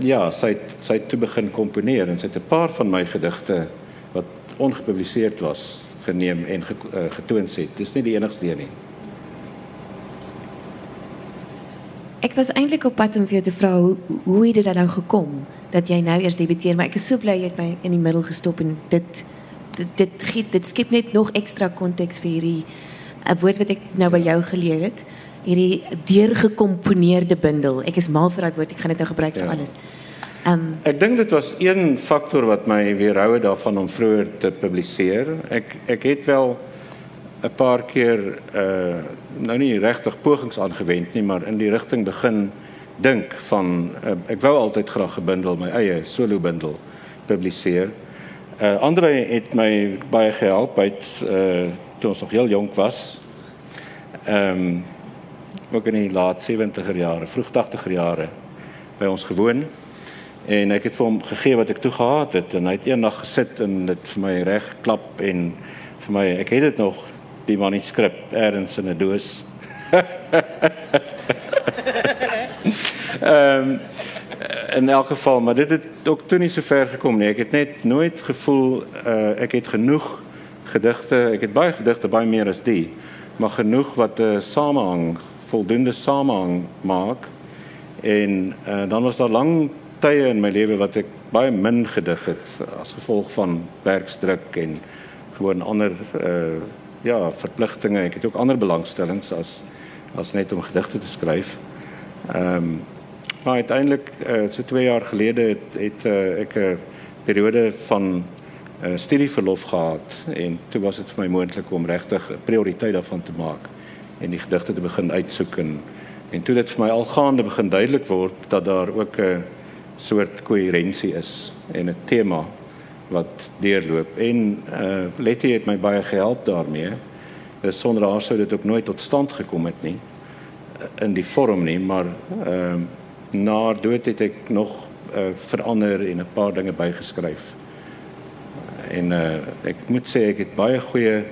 ja, sy het, sy het toe begin komponeer en sy het paar van my gedigte wat ongepubliseerd was geneem en ge, uh, getoon het. Dis nie die enigste een nie. Ek was eintlik op pad om vir jou hoe hoe het dit nou gekom dat jy nou eers debuteer, maar ek is so bly jy het my in die middel gestop en dit dit dit dit skep net nog ekstra konteks vir hierdie 'n woord wat ek nou by jou geleer het. Hierdie deurgekomponeerde bundel. Ek is mal vir daai woord. Ek gaan dit nou gebruik vir Ja. alles. Ehm um, Ek dink dit was een faktor wat my weerhou het daarvan om vroeër te publiseer. Ek ek het wel 'n paar keer uh nou nie regtig pogings aangewend nie, maar in die rigting begin dink van uh, ek wou altyd graag 'n bundel, my eie solo bundel publiseer. Uh Andre het my baie gehelp uit uh toe ons nog heel jonk was. Ehm um, ook in die laat 70er jare, vroeg 80er jare by ons gewoon. En ek het vir hom gegee wat ek toe gehad het en hy het eendag gesit en dit vir my reg klap en vir my ek het dit nog die manuskrip ergens in 'n doos. [LAUGHS] Ehm um, in elk geval, maar dit het ook toe nie so ver gekom nie. Ek het net nooit gevoel uh, ek het genoeg gedigte, ek het baie gedigte, baie meer as die, maar genoeg wat 'n uh, samehang, voldoende samehang maak. En uh, dan was daar lang tye in my lewe wat ek baie min gedig het as gevolg van werksdruk en gewoon ander uh ja, verpligtinge. Ek het ook ander belangstellings as as net om gedigte te skryf. Ehm um, maar uiteindelik uh, so 2 jaar gelede het het uh, ek 'n periode van uh, studieverlof gehad en toe was dit vir my moontlik om regtig 'n prioriteit daarvan te maak en die gedigte te begin uitsoek en en toe dit vir my algaande begin duidelik word dat daar ook 'n soort koherensie is en 'n tema wat deurloop en uh Letty het my baie gehelp daarmee. Dus sonder haar sou dit ook nooit tot stand gekom het nie in die vorm nie, maar ehm uh, na haar dood het ek nog uh, verander en 'n paar dinge bygeskryf. En uh ek moet sê ek het baie goeie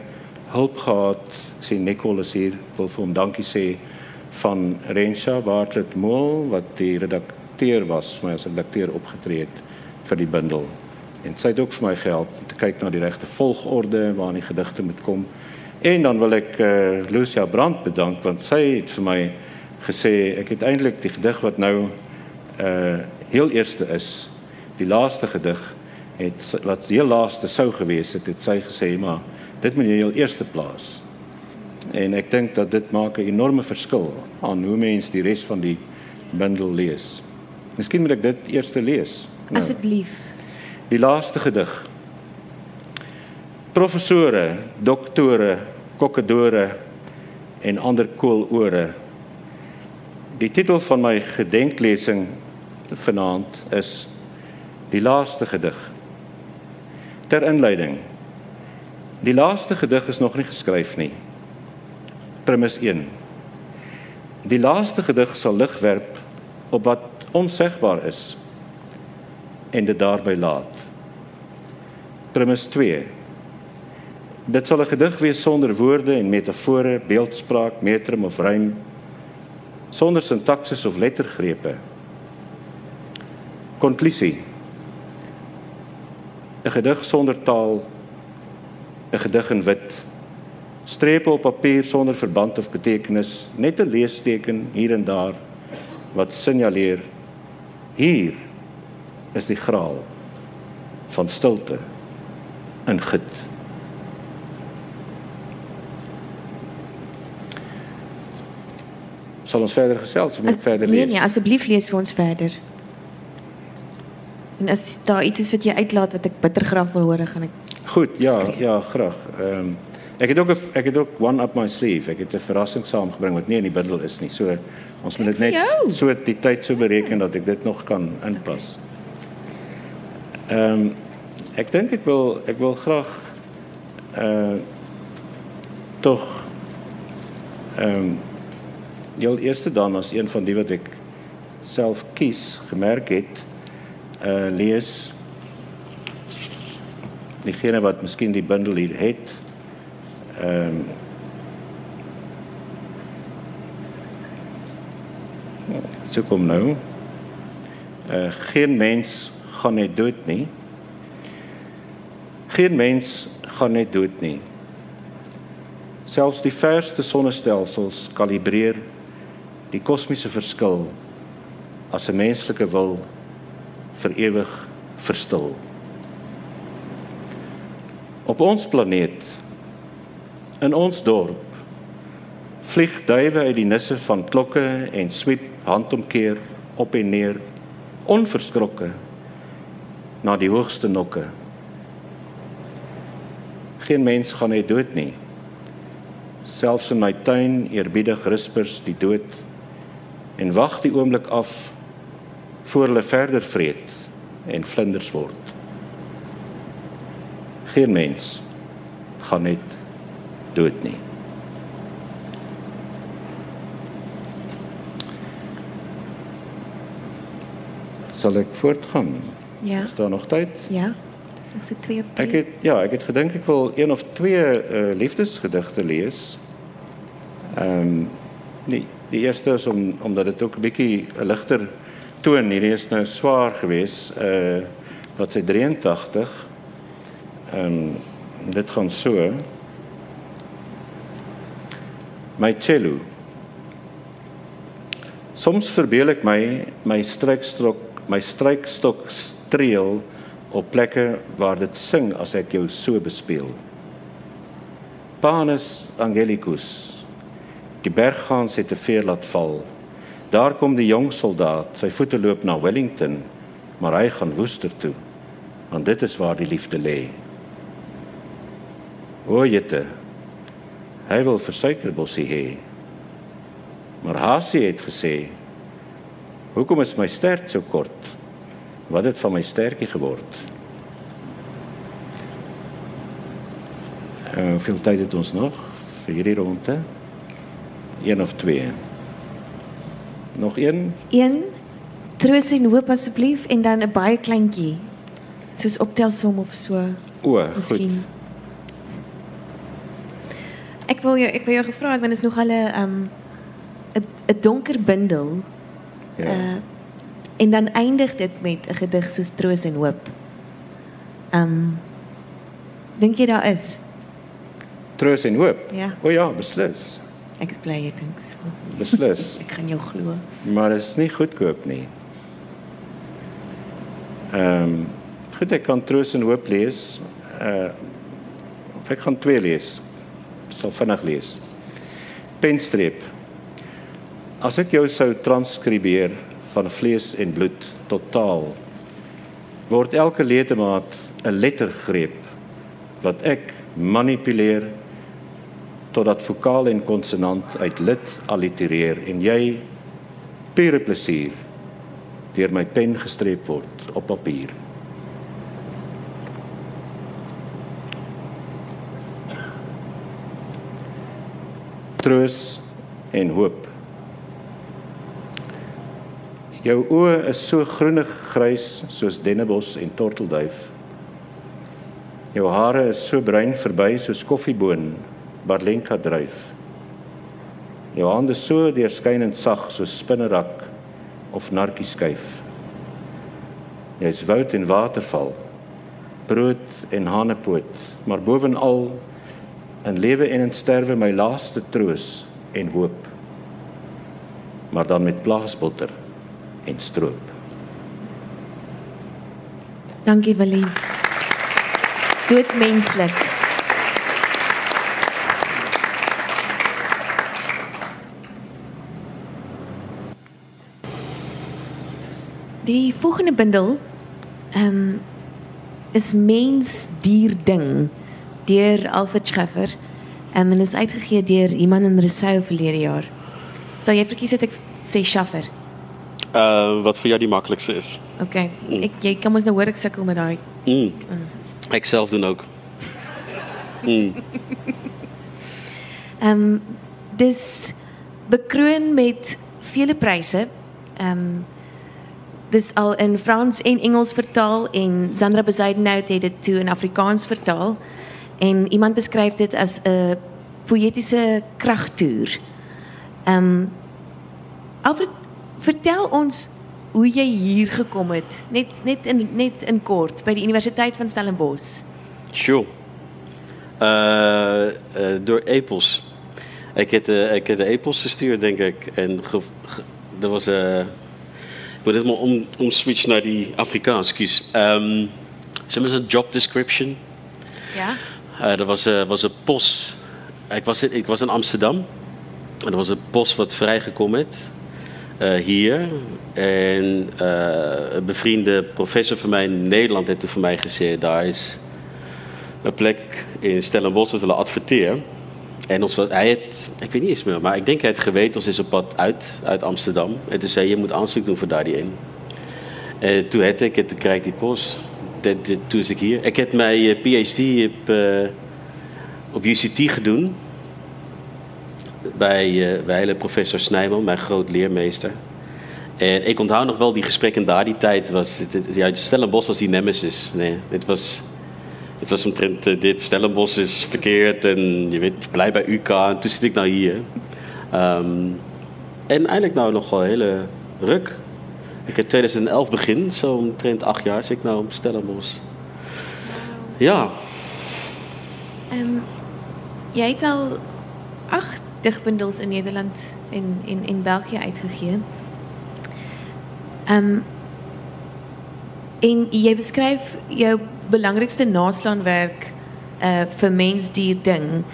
hulp gehad. Sien Nicole is hier, wil vir hom dankie sê van Rensha Bartlett Mool wat die redakteur was, my as redakteur opgetree het vir die bundel. En sy het ook vir my gehelp om te kyk na die regte volgorde waarin die gedigte moet kom. En dan wil ek eh uh, Lucia Brandt bedank want sy het vir my gesê ek het eintlik die gedig wat nou uh heel eerste is, die laaste gedig het wat heel laaste sou gewees het, het sy gesê maar dit moet jy heel eerste plaas. En ek dink dat dit maak 'n enorme verskil aan hoe mens die res van die bundel lees. Miskien moet ek dit eers lees. Nou, Asseblief. Die laaste gedig. Professore, doktore, kokkedore en ander koolore. Die titel van my gedenklesing vanaand is Die laaste gedig. Ter inleiding. Die laaste gedig is nog nie geskryf nie. Premis 1. Die laaste gedig sal lig werp op wat onsegbaar is en dit daarby laat. Premis 2. Dit sal 'n gedig wees sonder woorde en metafore, beeldspraak, metrum of rym, sonder sintaksis of lettergrepe. Konklusie. 'n Gedig sonder taal, 'n gedig in wit strepe op papier sonder verband of betekenis, net 'n leesteken hier en daar wat signaleer hier is die graal van stilte in git. Sal ons verder gesels of moet verder lees? Nee nee, asseblief lees vir ons verder. En as daar iets is wat jy uitlaat wat ek bitter graag wil hoor, gaan ek Goed, ja, ja, graag. Ehm um, Ek het ook 'n ek het ook one up my sleeve. Ek het 'n verrassing saamgebring wat nie in die bundel is nie. So ons moet dit net so die tyd so bereken dat ek dit nog kan inpas. Ehm um, ek dink ek wil ek wil graag uh tog ehm um, jou eerste dan as een van die wat ek self kies gemerk het uh lees diegene wat miskien die bundel hier het Ehm um, So kom nou. Uh geen mens gaan net dood nie. Geen mens gaan net dood nie. Selfs die verste sonnestelsels kalibreer die kosmiese verskil as 'n menslike wil vir ewig verstil. Op ons planeet In ons dorp vlieg duwe uit die nisse van klokke en swiep handomkeer op en neer onverskrokke na die hoogste nokke. Geen mens gaan net dood nie. Selfs in my tuin eerbiedig rispers die dood en wag die oomblik af voor hulle verder vreet en vlinders word. Geen mens gaan net dood nie. Sal ek voortgaan? Ja. Is daar nog tyd? Ja. Ons het twee of drie. Ek het ja, ek het gedink ek wil een of twee uh, liefdesgedigte lees. Ehm um, nee, die eerste is om omdat dit ook 'n bietjie 'n ligter toon hierdie is nou swaar geweest. Uh wat sy 83. Ehm um, dit gaan so my cello. Soms verbeel ek my my strykstok, my strykstok streel op plekke waar dit sing as ek jou so bespeel. Panis Angelicus. Die berggaans het 'n veer laat val. Daar kom die jong soldaat, sy voete loop na Wellington, maar hy gaan Woester toe, want dit is waar die liefde lê. O jette, Hy wil vir suikerbossie hê. Maar Hasie het gesê: "Hoekom is my stert so kort? Wat het van my stertjie geword?" Uh, veel tyd het ons nog vir hierdie ronde. Een of twee. Nog een? Een. Troos en hoop asseblief en dan 'n baie kleintjie. Soos optelsom of so. O, Miskien. goed. Ek wil jou ek wil jou gevra het want dit is nog al 'n um 'n 'n donker bundel. Ja. Uh en dan eindig dit met 'n gedig soos Troos en Hoop. Um Dink jy daar is? Troos en Hoop? Ja. O ja, beslis. Ek bly ek dink so. Beslis. ek gaan jou glo. Maar dit is nie goedkoop nie. Ehm um, goed ek kan troos en hoop lees. Uh of ek gaan twee lees. Sal vinnig lees. Penstreep. As ek jou sou transkribeer van vlees en bloed tot taal word elke ledemaat 'n lettergreep wat ek manipuleer totdat vokaal en konsonant uit lid allitereer en jy pure plesier deur my pen gestreep word op papier. Troos en hoop. Jou oë is so groenig grys soos dennebos en tortelduif. Jou hare is so bruin verby soos koffieboon Barlenka dryf. Jou hande so deurskynend sag soos spinnerak of narkie skuif. Jy's woud en waterval, brood en hanepoot, maar bovenal in lewe en in sterwe my laaste troos en hoop. Maar dan met plaasbotter en stroop. Dankie Willie. Dood Die volgende bundel um, is mens dier ding deur Alfred Scheffer. Um, en is uitgegee deur iemand in Rousseau verlede jaar. Sal jy verkies dat ek sê Scheffer? Uh wat vir jou die maklikste is. OK. Mm. Ek jy kan mos nou hoor ek sukkel met daai. Mm. mm. Ek self doen ook. Mm. Ehm um, dis bekroon met vele pryse. Ehm um, dis al in Frans en Engels vertaal en Sandra Bezuidenhout het dit toe in Afrikaans vertaal en iemand beskryf dit as 'n poëtiese kragtoer. Ehm um, Alfred, vertel ons hoe jy hier gekom het, net net in net in kort by die Universiteit van Stellenbosch. Sjoe. Uh, uh door Epos. Ek het uh, ek het 'n Epos gestuur dink ek en daar was 'n uh, moet dit maar om om switch naar die Afrikaans kies. Ehm um, soms een job description. Ja. Uh, er was 'n was 'n pos. Ek was ek was in Amsterdam. En er was 'n pos wat vrygekom het. Uh hier en uh 'n bevriende professor van my in Nederland het vir my gesê daar is 'n plek in Stellenbosch wat hulle adverteer. En ons, hij het, ik weet niet eens meer, maar ik denk hij het geweten, ons is op pad uit, uit Amsterdam. En toen zei je moet aanzoek doen voor daar die in. En toen had ik het, toen kreeg ik die post. Toen is ik hier. Ik heb mijn eh, PhD op, uh, op UCT gedaan. Bij, uh, professor Snijman, mijn groot leermeester. En ik onthoud nog wel die gesprekken daar die tijd. Was, het, het, ja, Stellenbosch was die nemesis. Nee, het was het was omtrent uh, dit, Stellenbosch is verkeerd en je weet, blij bij UK. En toen zit ik nou hier. Um, en eigenlijk nou nog wel hele ruk. Ik heb 2011 begin, zo omtrent acht jaar zit ik nou op Stellenbosch. Ja. Um, jij hebt al acht dichtbundels in Nederland en in, in België uitgegeven. Um, en jy beskryf jou belangrikste naslaanwerk uh mens dier ding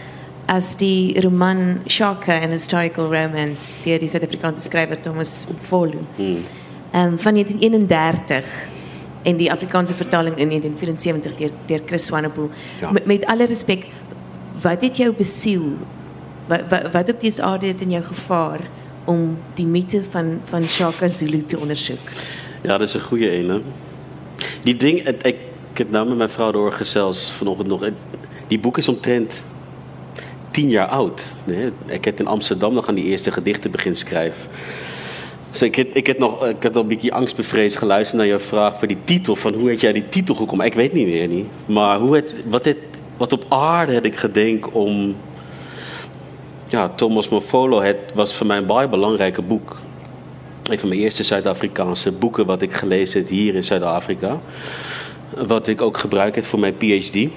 as die roman Shaka an historical romance deur die Suid-Afrikaanse skrywer Thomas Mfolo. Hmm. Um van 1931 en die Afrikaanse vertaling in 1974 deur deur Chris Swanepoel. Ja. Met, met alle respek, wat het jou besiel? Wat wat, wat op dis aarde het in jou gevaar om die mite van van Shaka Zulu te ondersoek? Ja, 'n goeie een, hè. Die ding ek ek het nou met my vrou doorgesels vanoggend nog. Die boek is omtrent 10 jaar oud, né? Ek het in Amsterdam nog aan die eerste gedigte begin skryf. So ek het ek het nog ek het al 'n bietjie angsbevrees geluister na jou vraag vir die titel van hoe het jy die titel gekom? Ek weet nie meer nie. Maar hoe het wat het wat op aarde het ek gedink om ja, Thomas Mofolo het was vir my 'n baie belangrike boek. Een van mijn eerste Zuid-Afrikaanse boeken wat ik gelezen heb hier in Zuid-Afrika. Wat ik ook gebruik heb voor mijn PhD.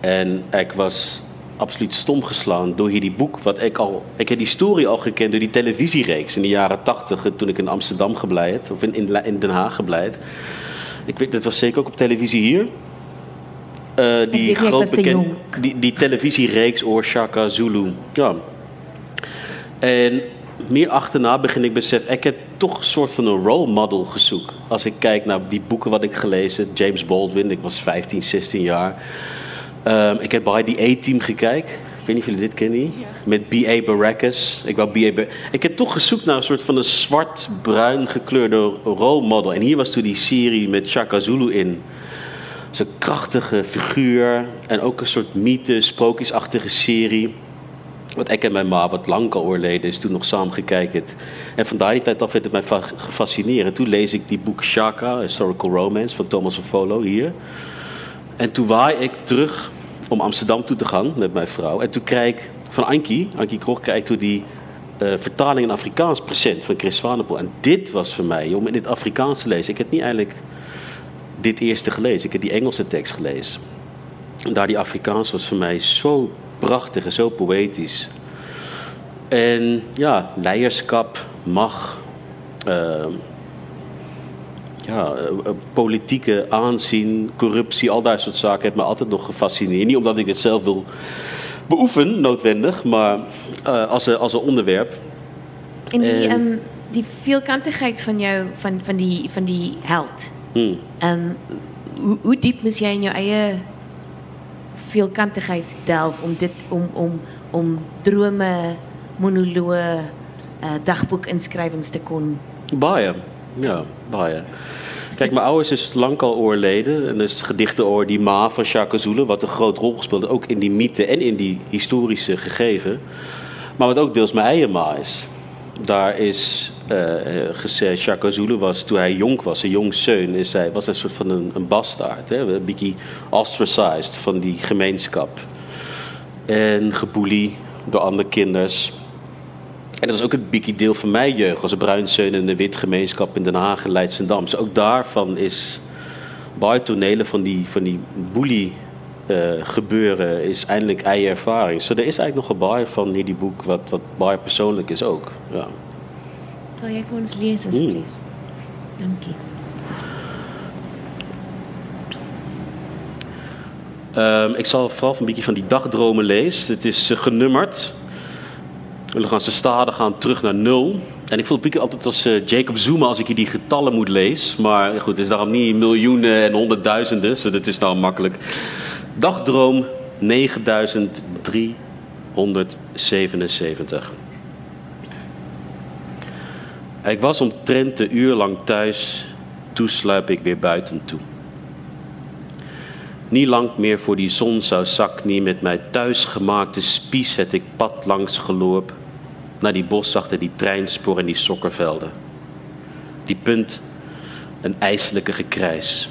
En ik was absoluut stom geslaan door hierdie boek wat ik al ik heb die story al gekend door die televisiereeks in de jaren 80 toen ik in Amsterdam gebleid of in, in, in Den Haag gebleid. Ik weet, dat was zeker ook op televisie hier. Uh, die groot bekend, die, die televisiereeks oor Shaka Zulu. Ja. En meer achterna begin ik besef, ik heb toch een soort van een role model gezocht. Als ik kijk naar die boeken wat ik gelezen, James Baldwin, ik was 15, 16 jaar. Ehm, ik heb bij die A-team gekeken. Ik weet niet of jullie dit kennen. Met B.A. Baracus. Ik, wou B.A. Ik heb toch gezocht naar een soort van een zwart-bruin gekleurde role model. En hier was toen die serie met Shaka Zulu in. Zo'n krachtige figuur. En ook een soort mythe, sprookjesachtige serie. Wat ik en mijn ma, wat lang al overleden is, toen nog samen gekeken. En vandaar die tijd af heeft het mij fa- gefascineerd. Toen lees ik die boek Shaka, Historical Romance, van Thomas Folo hier. En toen waai ik terug om Amsterdam toe te gaan met mijn vrouw. En toen krijg ik van Ankie, Ankie Krog, toen die eh, vertaling in Afrikaans present van Chris Vanepoel. En dit was voor mij, om in het Afrikaans te lezen. Ik heb niet eigenlijk dit eerste gelezen, ik heb die Engelse tekst gelezen. En daar die Afrikaans was voor mij zo prachtig en zo poëtisch. En ja, leiderschap, macht, ehm, ja, eh, politieke aanzien, corruptie, al dat soort zaken heeft me altijd nog gefascineerd. Niet omdat ik dit zelf wil beoefenen, noodwendig, maar eh, als, een, als een onderwerp. En die, En- ehm, die veelkantigheid van jou, van, van, die, van die held. Hmm. Ehm, hoe, hoe diep moes jy in jou eie veelkantigheid delf om dit om om om drome, monoloë, uh, dagboekinskrywings te kon Baie, ja, baie. Kijk, mijn ouders is lang al overleden. En dus gedichten over die ma van Jacques wat een groot rol gespeeld heeft, ook in die mythe en in die historische gegeven. Maar wat ook deels mijn eigen ma is. Daar is eh, eh, Jacques Zulu was, toen hij jong was, een jong zoon, is hij, was een soort van een, een bastaard. Hè, een beetje ostracized van die gemeenschap. En geboelie door andere kinders. En dat is ook een beetje deel van mijn jeugd. Als een bruinzeun in de wit gemeenschap in Den Haag en Leidschendam. Dus ook daarvan is bij tonelen van die, van die boelie eh, gebeuren is eindelijk eigen ervaring. Dus er is eigenlijk nog een baie van hierdie boek wat, wat baie persoonlijk is ook. Ja. Sal jy vir ons lees asseblief? Dankie. Ehm, ik zal vooral een beetje van die dagdromen lezen. Het is eh, genummerd. We gaan ze stadig gaan terug naar nul. En ik voel het beetje altijd als eh, Jacob Zuma als ik hier die getallen moet lezen. Maar goed, het is daarom niet miljoenen en honderdduizenden. Dus dat is nou makkelijk. Dagdroom 9377. Ik was omtrent een uur lang thuis. Toen sluip ik weer buiten toe. Niet lang meer voor die zon zou zak niet met mijn thuisgemaakte spies het ik pad langs geloop naar die bos achter die treinspoor en die sokkervelden. Die punt een ijselijke gekrijs.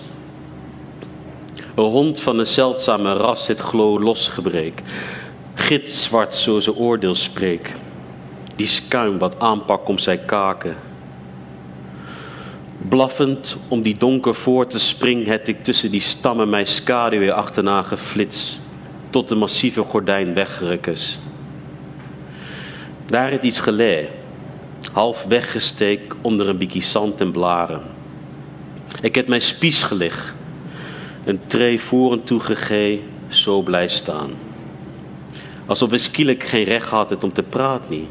Een hond van een zeldzame ras het glo losgebreek. Gitzwart zo ze oordeel spreek. Die skuim wat aanpak om zijn kaken. Blaffend om die donker voor te spring, het ik tussen die stammen mijn schaduw weer achterna geflits, tot de massieve gordijn weggerukkes. Daar het iets gelee, half weggesteek onder een bikkie zand en blaren. Ik heb mijn spies gelig, een tree voren toegegee, zo blij staan. Alsof ik skielik geen recht had het om te praten niet.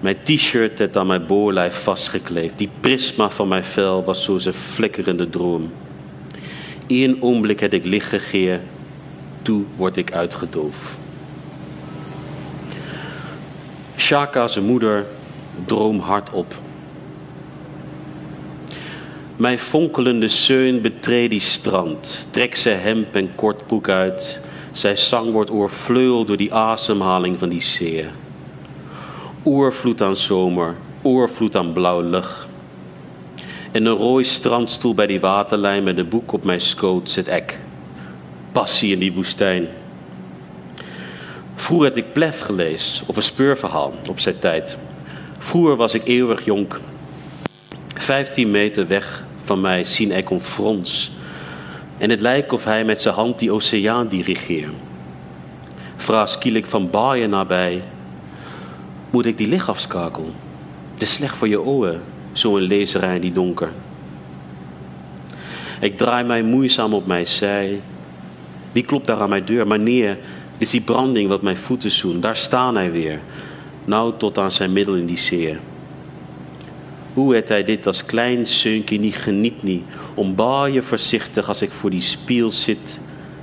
Mijn t-shirt het aan mijn boorlijf vastgekleefd. Die prisma van mijn vel was zoals een flikkerende droom. Eén ogenblik heb ik licht gegeven, toen word ik uitgedoofd. Shaka, zijn moeder, droom hardop. Mijn fonkelende zeun betreedt die strand, trekt zijn hemp en kortbroek uit. Zijn zang wordt oorvleugeld door die ademhaling van die zee. Oorvloed aan zomer, oorvloed aan blauwe lucht. En een rooi strandstoel bij die waterlijn met een boek op mijn schoot zit ek. Passie in die woestijn. Vroeger had ik Plef gelezen, of een speurverhaal op zijn tijd. Vroeger was ik eeuwig jonk. Vijftien meter weg van mij zien ik een frons. En het lijkt of hij met zijn hand die oceaan dirigeert. Vraag kiel ik van baaien nabij. Moet ik die licht? Het is slecht voor je ogen, zo'n lezerij in die donker. Ik draai mij moeizaam op mijn zij. Wie klopt daar aan mijn deur? Maar nee, het is die branding wat mijn voeten zoent. Daar staan hij weer. Nou tot aan zijn middel in die zeer. Hoe het hij dit als klein zeunkje niet geniet niet. Je voorzichtig als ik voor die spiel zit.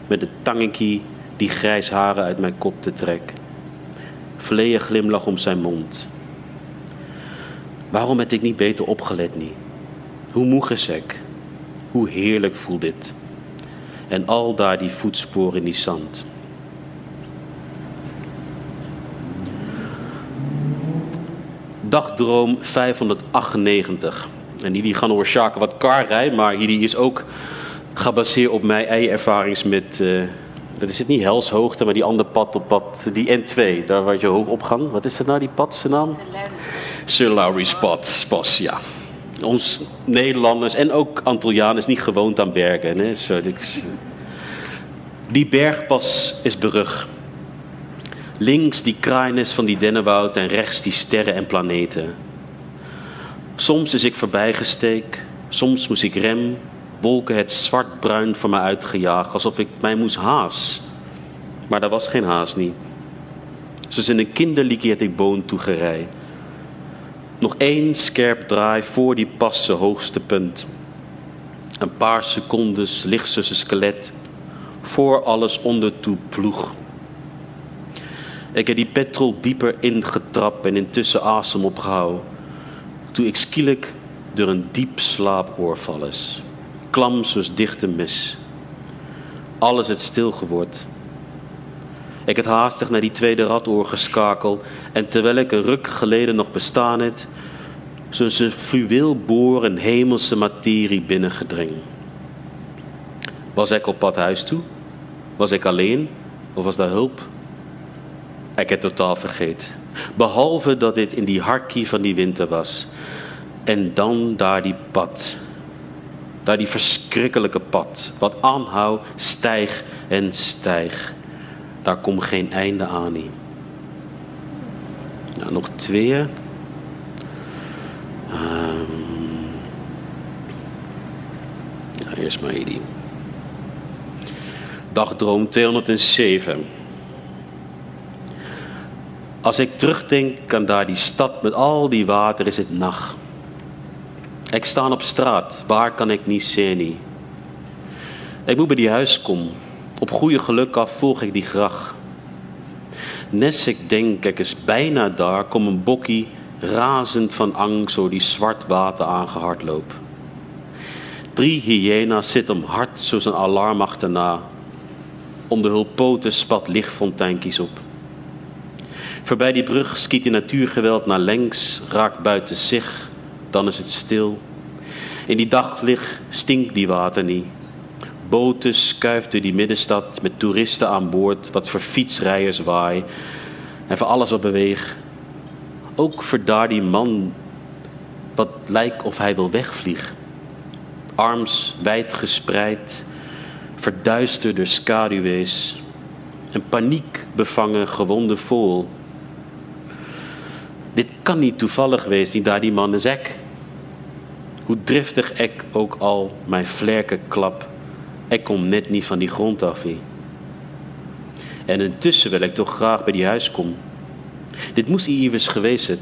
Met het tangetje die grijs haren uit mijn kop te trek. Vleeën glimlach om zijn mond. Waarom heb ik niet beter opgelet niet? Hoe moe is ik? Hoe heerlijk voelt dit? En al daar die voetsporen in die zand. Dagdroom 598. En die, gaan over wat kar rijdt, maar die is ook gebaseerd op mijn eigen ervarings met, uh, wat is het niet, Helshoogte, maar die andere pad op pad, die N2, daar waar je hoog op gaat. Wat is dat nou, die pad, zijn naam? Sir Lowry's pad, pas, ja. Ons Nederlanders en ook Antillianen is niet gewoond aan bergen. Hè? Zo, die bergpas is berug. Links die kraaienis van die dennenwoud en rechts die sterren en planeten. Soms is ik voorbijgesteek, soms moest ik rem, wolken het zwartbruin voor me uitgejaagd, alsof ik mij moest haas. Maar daar was geen haas niet. Zoals in een kinderliedje had ik boon toegerij. Nog één scherp draai voor die passe hoogste punt. Een paar secondes ligt tussen skelet, voor alles ondertoe ploeg. Ik heb die petrol dieper ingetrapt en intussen asem opgehouden. Toen ik skielik door een diep slaapoor is. Klam zoals dichte mis. Alles het stil geworden. Ik het haastig naar die tweede radoor geschakeld en terwijl ik een ruk geleden nog bestaan het, zoals een fluweelboor hemelse materie binnengedringen. Was ik op pad huis toe? Was ik alleen? Of was daar hulp? Ik heb totaal vergeten. Behalve dat dit in die harkie van die winter was. En dan daar die pad. Daar die verschrikkelijke pad. Wat aanhou, stijg en stijg. Daar komt geen einde aan. Nou, nog twee. Ja, eerst maar die. Dagdroom 207. Als ik terugdenk aan daar die stad met al die water, is het nacht. Ik sta op straat, waar kan ik niet zien? Ik moet bij die huis komen. Op goede geluk af volg ik die gracht. Nes ik denk, ik is bijna daar, kom een bokkie razend van angst door die zwart water aangehard loop. Drie hyena's zitten om hard zoals een alarm achterna. Onder hul poten spat lichtfonteintjes op. Voorbij die brug skiet die natuurgeweld naar links, raakt buiten zich, dan is het stil. In die daglicht stinkt die water niet. Boten schuift door die middenstad met toeristen aan boord, wat voor fietsrijders waai en voor alles wat beweegt. Ook voor daar die man wat lijkt of hij wil wegvliegen. Arms wijd gespreid, verduisterd door. Een paniek bevangen gewonde voel dit kan niet toevallig geweest, die daar die man is ek. Hoe driftig ik ook al mijn vlerken klap, ik kom net niet van die grond af. En intussen wil ik toch graag bij die huis komen. Dit moest Iwis geweest zijn.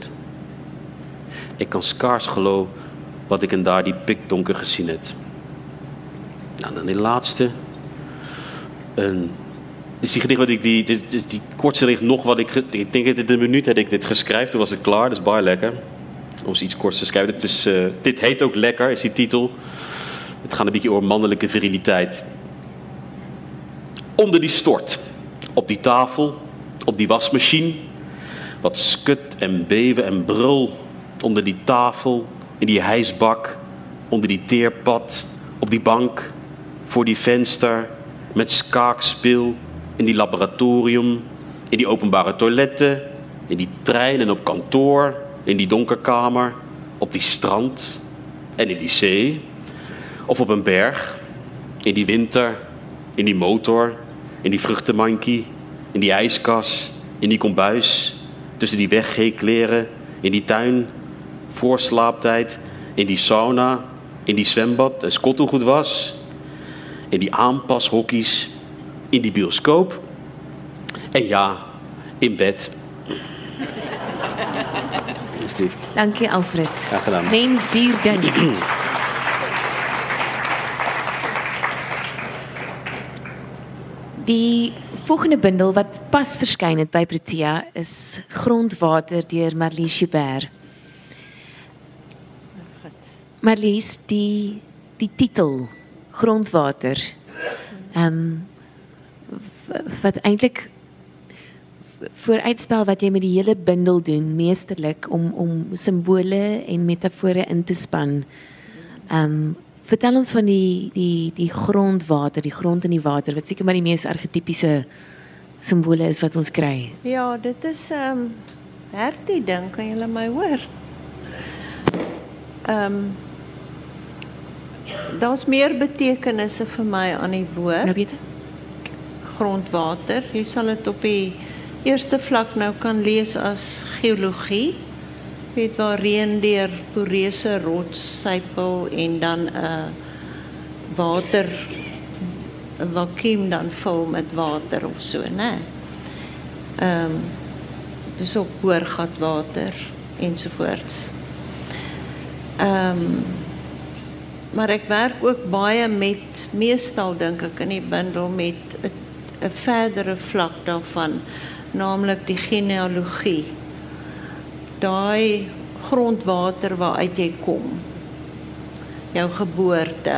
Ik kan schaars geloven wat ik in daar die pikdonker gezien heb. Nou, dan die laatste. Een is die gedicht wat ik, die, die, die, kortste ligt nog wat ik, ik denk dat in een minuut had ik dit geschreven, toen was het klaar, is baie lekker. Om iets korts te schrijven. Uh, dit heet ook Lekker, is die titel. Het gaat een beetje over mannelijke viriliteit. Onder die stort, op die tafel, op die wasmachine, wat skut en beven en brul onder die tafel, in die hijsbak, onder die teerpad, op die bank, voor die venster, met skaakspil, in die laboratorium, in die openbare toiletten, in die trein en op kantoor, in die donkerkamer, op die strand en in die zee, of op een berg, in die winter, in die motor, in die vruchtenmankie, in die ijskas, in die kombuis, tussen die weggeekleren, in die tuin, voor slaaptijd, in die sauna, in die zwembad en goed was, en die aanpashokkies in die bioscoop. En ja, in bed. Alsjeblieft. Dankie Alfred. Graag gedaan. Mens dier ding. [CLEARS THROAT] Die volgende bundel wat pas verskyn het by Protea is Grondwater deur Marlies Joubert. Marlies, die die titel Grondwater. Ehm um, wat eintlik vooruitspel wat jy met die hele bundel doen meesterlik om om simbole en metafore in te span. Ehm um, vertel ons van die die die grondwater, die grond en die water wat seker maar die mees argetypiese simbole is wat ons kry. Ja, dit is ehm um, hertie ding, kan julle my hoor? Ehm um, Daar's meer betekenisse vir my aan die woord. Nou weet grondwater. Jy sal dit op die eerste vlak nou kan lees as geologie. Weet waar reën deur poreuse rots sypel en dan 'n uh, water 'n vakuum dan vul met water of so, né? Ehm um, dis ook boorgatwater ensovoorts. Ehm um, maar ek werk ook baie met meestal dink ek in die bundel met 'n verdere vlak daarvan, naamlik die genealogie. Daai grondwater waaruit jy kom. Jou geboorte.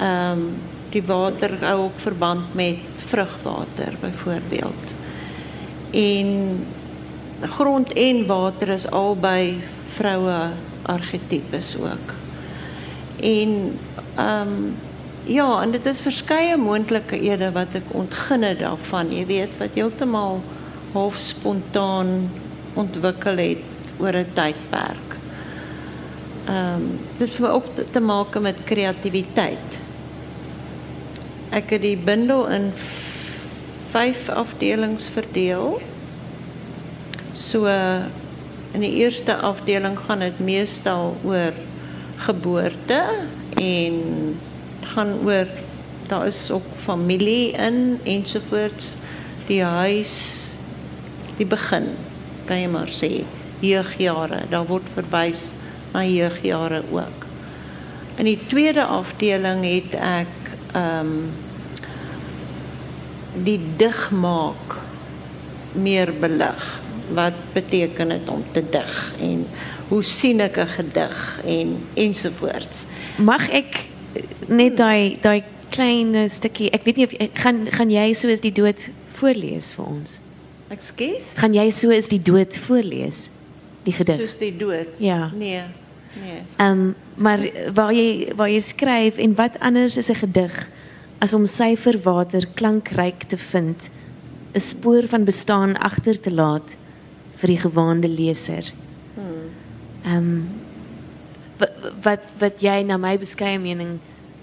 Ehm um, die water hou ook verband met vrugwater byvoorbeeld. En grond en water is albei vroue argetipes ook. En ehm um, ja, en dit is verskeie moontlikhede wat ek ontgin het daarvan, jy weet, wat heeltemal half spontaan ontwikkel het oor 'n tydperk. Ehm um, dit het ook te, te maak met kreatiwiteit. Ek het die bundel in vyf afdelings verdeel. So in die eerste afdeling gaan dit meestal oor geboorte en gaan oor daar is ook familie in ensovoorts die huis die begin kan jy maar sê jeugjare daar word verwys na jeugjare ook. In die tweede afdeling het ek ehm um, die digmaak meer belig wat beteken dit om te dig en hoe sien ek 'n gedig en ensovoorts Mag ek net daai daai klein stukkie, ek weet nie of gaan gaan jy soos die dood voorlees vir ons? Ekskuus? Gaan jy soos die dood voorlees? Die gedig. Soos die dood. Ja. Nee. Nee. Ehm um, maar waar jy waar jy skryf en wat anders is 'n gedig as om syferwater klankryk te vind, 'n spoor van bestaan agter te laat vir die gewaande leser. Ehm um, wat wat wat jy na my beskeie mening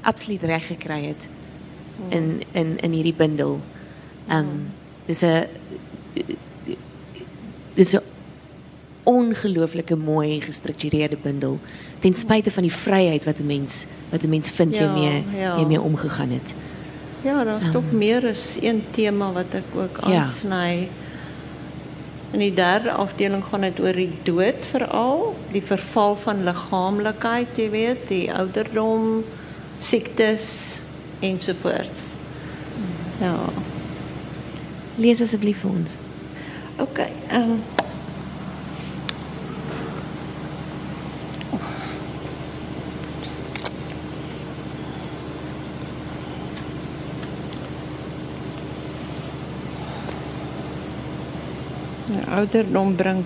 absoluut reg gekry het in in in hierdie bundel. Ehm um, dis 'n dis 'n ongelooflike mooi gestruktureerde bundel ten spyte van die vryheid wat 'n mens wat 'n mens vind jy Ja, mee ja. jy mee omgegaan het. Ja, daar's tog meer as een tema wat ek ook Ja. In die derde afdeling gaan dit oor die dood veral, die verval van liggaamlikheid, jy weet, die ouderdom, siektes ensovoorts. Ja. Lees asseblief vir ons. OK. Ehm um, ouderdom bring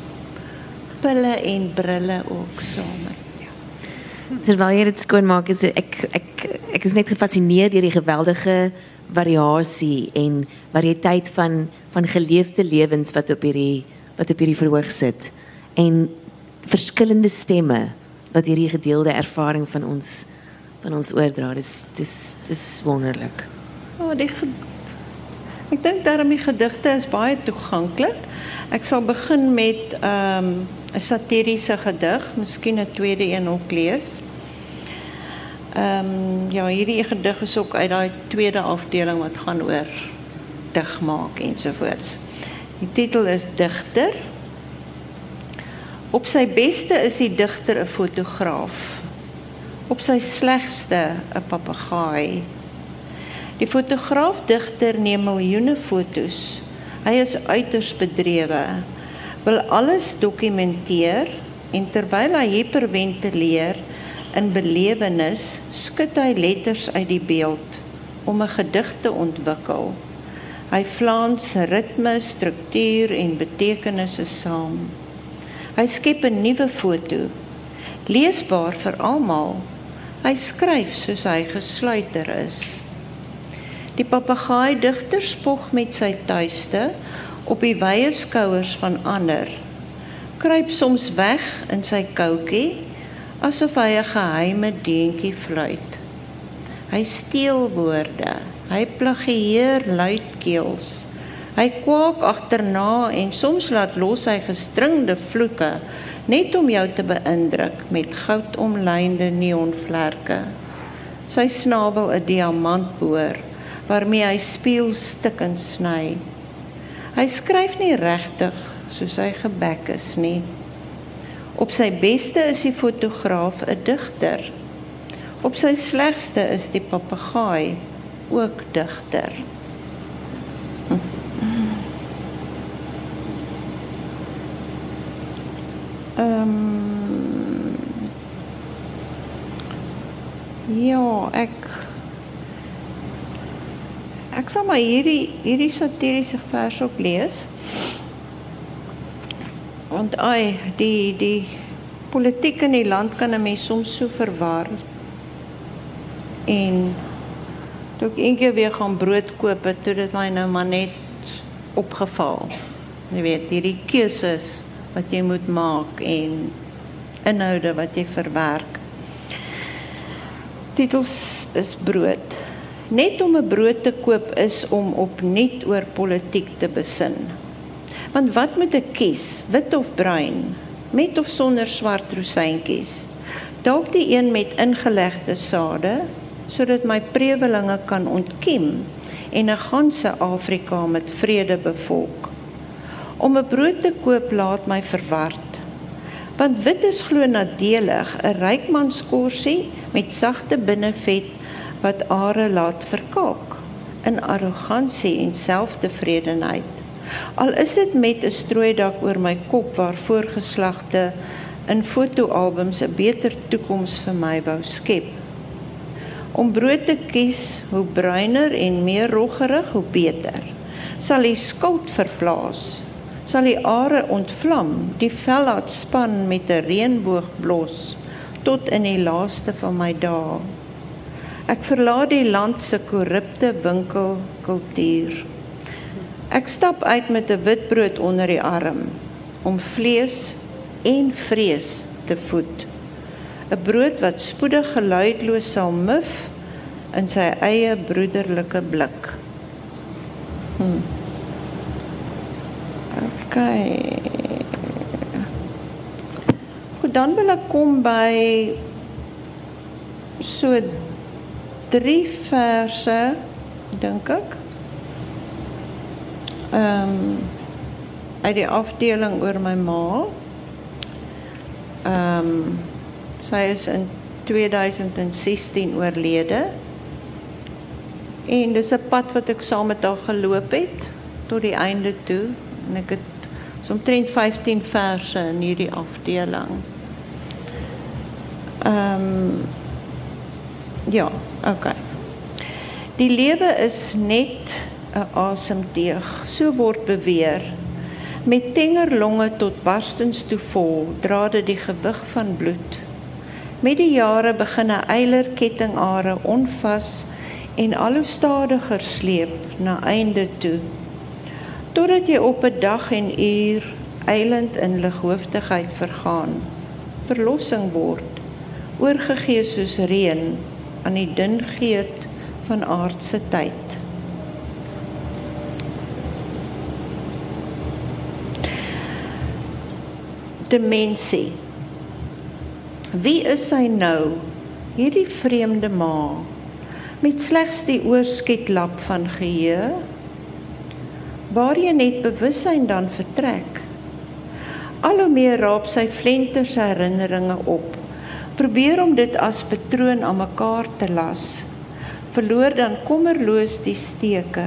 pille en brille ook saam. Ja. Terwyl jy dit skoonmaak is ek ek ek is net gefassineerd deur die geweldige variasie en variëteit van van geleefde lewens wat op hierdie wat op hierdie verhoog sit en verskillende stemme wat hierdie gedeelde ervaring van ons van ons oordra. Dis dis dis wonderlik. Ja, die ge- Ek dink daarom die gedigte is baie toeganklik. Ek sal begin met ehm, 'n um, satiriese gedig, miskien 'n tweede een ook lees. Ehm um, ja, hierdie gedig is ook uit daai tweede afdeling wat gaan oor digmaak ensovoorts. Die titel is Digter. Op sy beste is die digter 'n fotograaf. Op sy slegste 'n papegaai. Die fotograaf-digter neem miljoene fotos. Hy is uiters bedrewe. Wil alles dokumenteer en terwyl hy hiperventileer in belewenis, skud hy letters uit die beeld om 'n gedig te ontwikkel. Hy flans ritme, struktuur en betekenisse saam. Hy skep 'n nuwe foto, leesbaar vir almal. Hy skryf soos hy gesluiter is. Die papegaai digter spog met sy tuiste op die wye skouers van ander. Kruip soms weg in sy koutjie asof hy 'n geheime deentjie fluit. Hy steel woorde. Hy plagieer luidkeels. Hy kwak agterna en soms laat los hy gestringde vloeke net om jou te beïndruk met goudomlynde neonvlerke. Sy snavel 'n diamant boor waarmee hy spieelstukke sny. Hy skryf nie regtig soos hy gebek is nie. Op sy beste is die fotograaf 'n digter. Op sy slegste is die papegaai ook digter. Ehm um, Ja, ek ek sal maar hierdie hierdie satiriese vers ook lees. Want ai, die die politiek in die land kan 'n mens soms so verwar. En Toe ek eendag weer gaan brood koop, het toe dit my nou maar net opgeval. Jy weet, hierdie keuses wat jy moet maak en inhoude wat jy verwerk. Titels is brood. Net om 'n brood te koop is om opnuut oor politiek te besin. Want wat moet ek kies, wit of bruin, met of sonder swart rosientjies? Dalk die een met ingelegde sade sodat my prewelinge kan ontkiem en 'n ganse Afrika met vrede bevolk. Om 'n brood te koop laat my verward. Want wit is glo nadelig, 'n rykmanskorsie met sagte binnevet wat are laat verkaak in arrogansie en selftevredenheid. Al is dit met 'n strooidak oor my kop waar voorgeslagte in fotoalbums 'n beter toekoms vir my wou skep. Om brood te kies, hoe bruiner en meer roggerig, hoe beter. Sal die skuld verplaas, sal die are ontvlam, die vel laat span met 'n reënboog blos tot in die laaste van my dae. Ek verlaat die land se korrupte winkelkultuur. Ek stap uit met 'n witbrood onder die arm om vlees en vrees te voed. 'n brood wat spoedig geluidloos sal muf in sy eie broederlike blik. Hmm. Okay. Goed, dan wil ek kom by so drie verse dink ek. Ehm um, uit die afdeling oor my ma. Ehm um, Sy is in 2016 oorlede. En dis 'n pad wat ek saam met haar geloop het tot die einde toe en ek het so omtrent 15 verse in hierdie afdeling. Ehm um, ja, okay. Die lewe is net 'n asemteug, so word beweer. Met tenger longe tot barstens toe vol, dra dit die gewig van bloed. Met die jare begin 'n eiler kettingare onvas en al hoe stadiger sleep na einde toe. Totdat jy op 'n dag en uur eilend in lighooftigheid vergaan. Verlossing word oorgegee soos reën aan die dun geet van aardse tyd. Dimensie Wie is hy nou? hierdie vreemde ma met slegs die oorskietlap van geheue waar jy net bewussyn dan vertrek. Al hoe meer raap sy flenters herinneringe op. Probeer om dit as patroon aan mekaar te las. Verloor dan kommerloos die steke.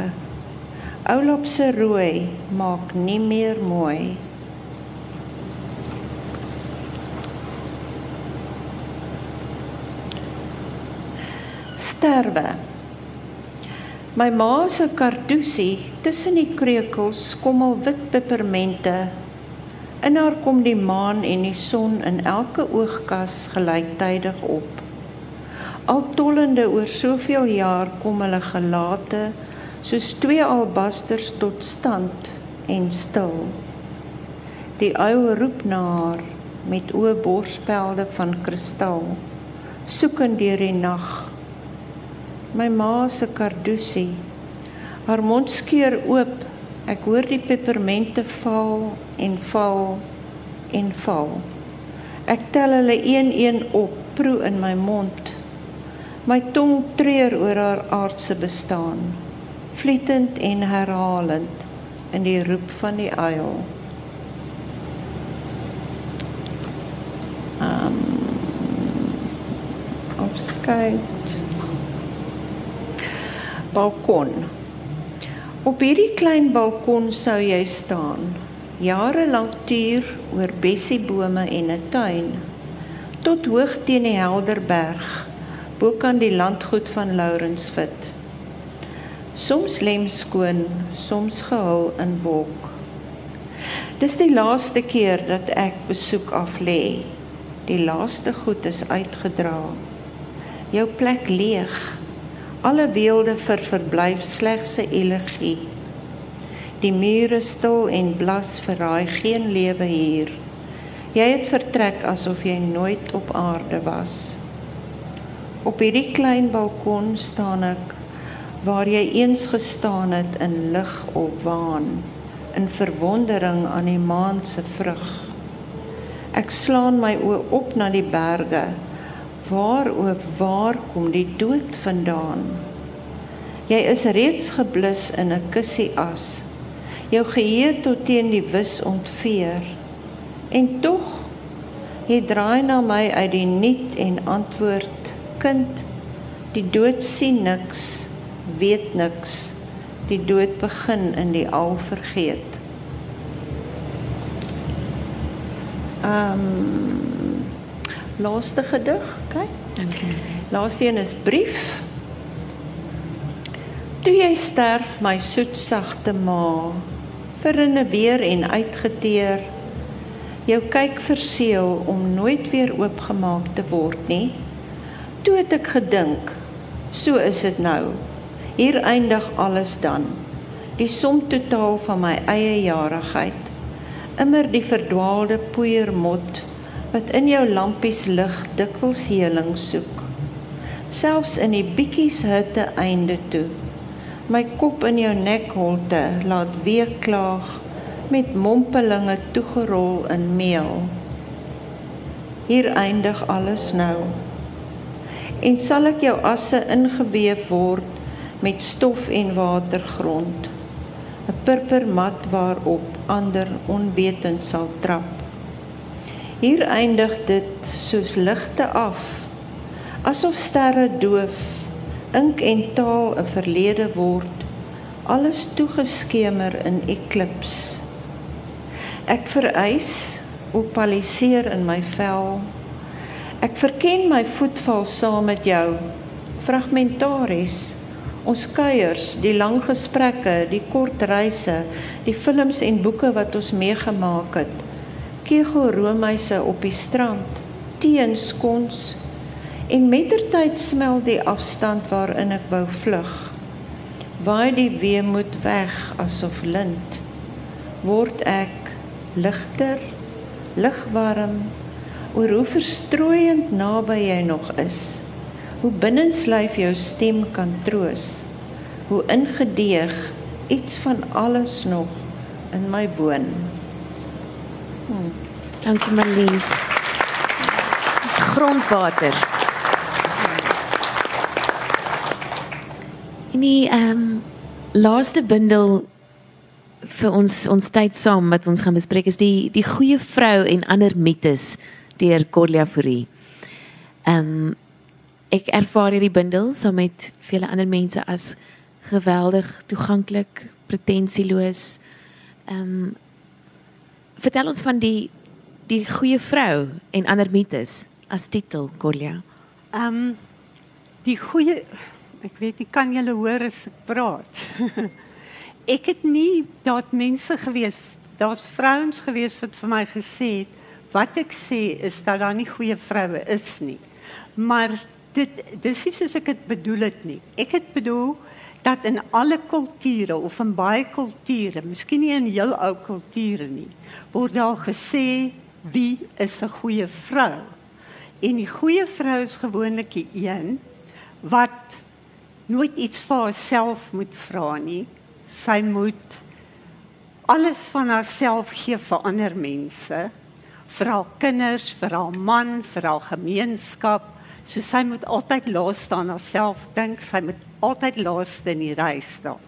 Oulop se rooi maak nie meer mooi. Sterwe. My ma se kartusie tussen die kreukels kom al wit pepermente In haar kom die maan en die son in elke oogkas gelyktydig op. Al tollende oor soveel jaar kom hulle gelate soos twee albasters tot stand en stil. Die uil roep na haar met oë borspelde van kristal, soekend deur die nag. My ma se kardusie, haar mond skeur oop Ek hoor die pepermente val en val en val. Ek tel hulle een-een op, proe in my mond. My tong treur oor haar aardse bestaan, vlietend en herhalend in die roep van die uil. Um opskyk. Balkon. Op hierdie klein balkon sou jy staan. Jare lank tuur oor bessiebome en 'n tuin tot hoog teen die helder berg bo kan die landgoed van Lourensfit. Soms lemskoon, soms gehul in wolk. Dis die laaste keer dat ek besoek af lê. Die laaste goed is uitgedra. Jou plek leeg alle beelde vir verblyf slegs 'n elegie. Die mure stil en blas verraai geen lewe hier. Jy het vertrek asof jy nooit op aarde was. Op hierdie klein balkon staan ek waar jy eens gestaan het in lig of waan, in verwondering aan die maan se vrug. Ek slaan my oë op na die berge Waar o waar kom die dood vandaan? Jy is reeds geblus in 'n kussie as. Jou geheue tot teen die wis ontveer. En tog jy draai na my uit die niet en antwoord: Kind, die dood sien niks, weet niks. Die dood begin in die al vergeet. Ehm um, laaste gedig. Dankie. Laaste een is brief. Toe jy sterf, my soet sagte ma, verinne weer en uitgeteer. Jou kyk verseël om nooit weer oopgemaak te word nie. Toe het ek gedink, so is dit nou. Hier eindig alles dan. Die som totaal van my eie jarigheid. Immer die verdwaalde poeiermot wat in jou lampies lig dikwels heling soek. Selfs in die bietjies hitte einde toe. My kop in jou nekholte laat weer klaag met mompelinge toegerol in meel. Hier eindig alles nou. En sal ek jou asse ingeweef word met stof en watergrond. 'n Purpermat waarop ander onwetend sal trap. Hier eindig dit soos ligte af. Asof sterre doof, ink en taal 'n verlede word. Alles toegeskemer in eklips. Ek vereis, opaliseer in my vel. Ek verken my voetval saam met jou. Fragmentaries Ons kuiers, die lang gesprekke, die kort reise, die films en boeke wat ons meegemaak het kegelroomhuise op die strand, teen skons en mettertyd smel die afstand waarin ek wou vlug. Waai die weemoed weg asof lint. Word ek ligter, ligwarm oor hoe verstrooiend naby jy nog is. Hoe binnenslyf jou stem kan troos. Hoe ingedeeg iets van alles nog in my woon. Hmm. Dankie Marlies. Dis grondwater. In die ehm um, laaste bundel vir ons ons tyd saam wat ons gaan bespreek is die die goeie vrou en ander mites deur Corlia Fourie. Ehm um, ek ervaar hierdie bundel saam so met vele ander mense as geweldig toeganklik, pretensieloos. Ehm um, vertel ons van die die goeie vrou en ander mites as titel Corlia. Ehm um, die goeie ek weet nie kan julle hoor as ek praat. [LAUGHS] ek het nie daar mense gewees, daar's vrouens gewees wat vir my gesê het wat ek sê is dat daar nie goeie vroue is nie. Maar dit dis is soos ek dit bedoel het nie. Ek het bedoel dat in alle kulture of in baie kulture, miskien nie in heel ou kulture nie, word daar gesê wie is 'n goeie vrou? En die goeie vrou is gewoonlik die een wat nooit iets vir haarself moet vra nie. Sy moet alles van haarself gee vir ander mense, vir haar kinders, vir haar man, vir haar gemeenskap. So sy moet altyd laaste aan haarself dink, sy moet altyd laaste in die ry staan.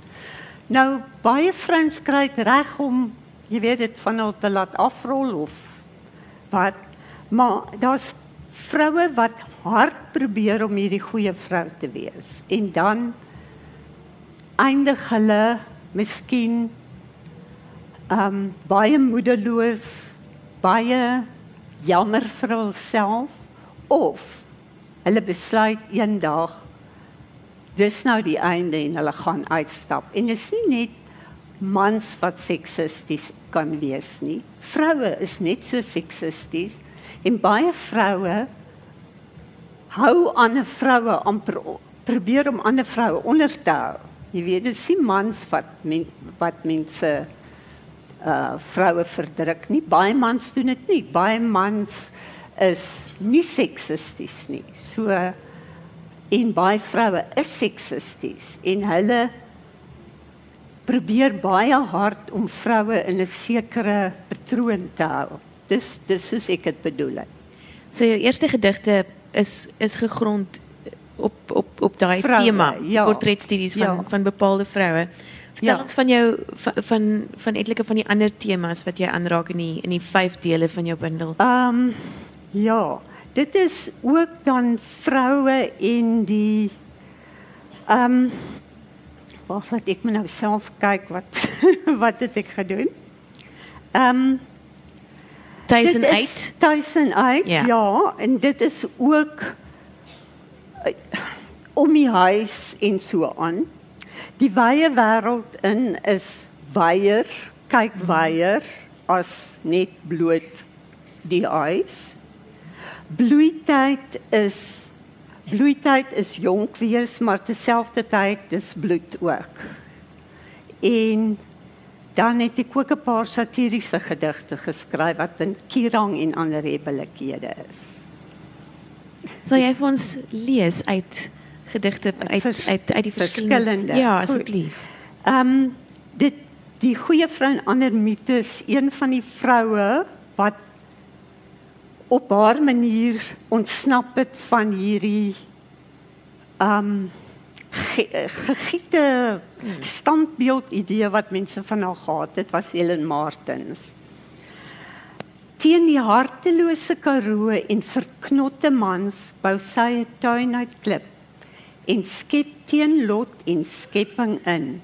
Nou baie vrouens kry dit reg om jy weet dit van hulle te laat afrol of wat maar daar's vroue wat hard probeer om hierdie goeie vrou te wees en dan eindig hulle miskien um baie moedeloos baie jammer vir hulself of hulle besluit eendag dis nou die einde en hulle gaan uitstap en is nie net mans wat seksisties kan wees nie vroue is net so seksisties en baie vroue hou ander vroue amper probeer om ander vroue onder te hou. Jy weet dit sien mans wat men, wat mense uh vroue verdruk nie. Baie mans doen dit nie. Baie mans is nie seksisties nie. So en baie vroue is seksisties en hulle probeer baie hard om vroue in 'n sekere patroon te hou. Dis dis soos ek dit bedoel het. So jou eerste gedigte is is gegrond op op op daai tema, ja. portretstudies van Ja. van bepaalde vroue. Vertel Ja. ons van jou van van, van etlike van die ander temas wat jy aanraak in die in die vyf dele van jou bundel. Ehm ja, dit is ook dan vroue in die ehm um, wag laat ek my nou self kyk wat [LAUGHS] wat het ek gedoen? Ehm um, Tuisen Dit is uit. Tuisen uit. Ja. Ja. en dit is ook eh, om die huis en so aan. Die wye wêreld in is wyer, kyk wyer as net bloot die huis. Bloeityd is bloeityd is jonk wees, maar terselfdertyd dis bloed ook. En dan het ek ook 'n paar satiriese gedigte geskryf wat in Kirang en ander rebellikhede is. Sal jy vir ons lees uit gedigte uit Vers- uit uit die verskillende. Ja, asseblief. Ehm um, dit die goeie vrou en ander mites, een van die vroue wat op haar manier ontsnap het van hierdie um, ge gegiete standbeeld idee wat mense van haar gehad het was Helen Martins. Teen die hartelose Karoo en verknotte mans bou sy 'n tuin uit klip en skep teen lot en skepping in.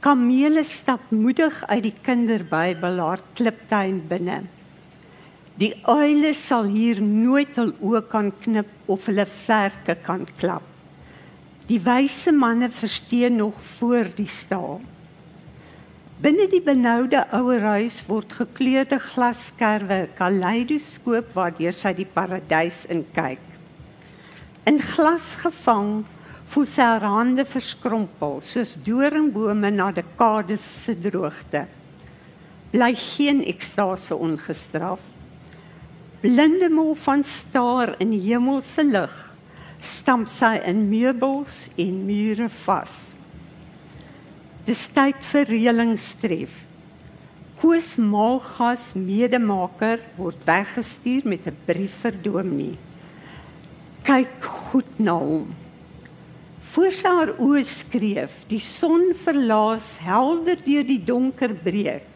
Kamele stap moedig uit die kinderbybel haar kliptuin binne. Die uile sal hier nooit hul oë kan knip of hulle vlerke kan klap. Die wyse manne versteen nog voor die staal. Binne die benoude ouer huis word gekleurde glaskerwe 'n kaleidoskoop waardeur sy die paradys in kyk. In glas gevang voel sy haar hande verskrompel soos doringbome na dekades se droogte. Bly geen ekstase ongestraf. Blinde mol van staar in hemelse lig, stamp sy in meubels en mure vas. Dis tyd vir reëlingstref. Koos Maalgas medemaker word weggestuur met 'n brief vir Dominee. Kyk goed na hom. Voor sy haar oë skreef, die son verlaas helder deur die donker breek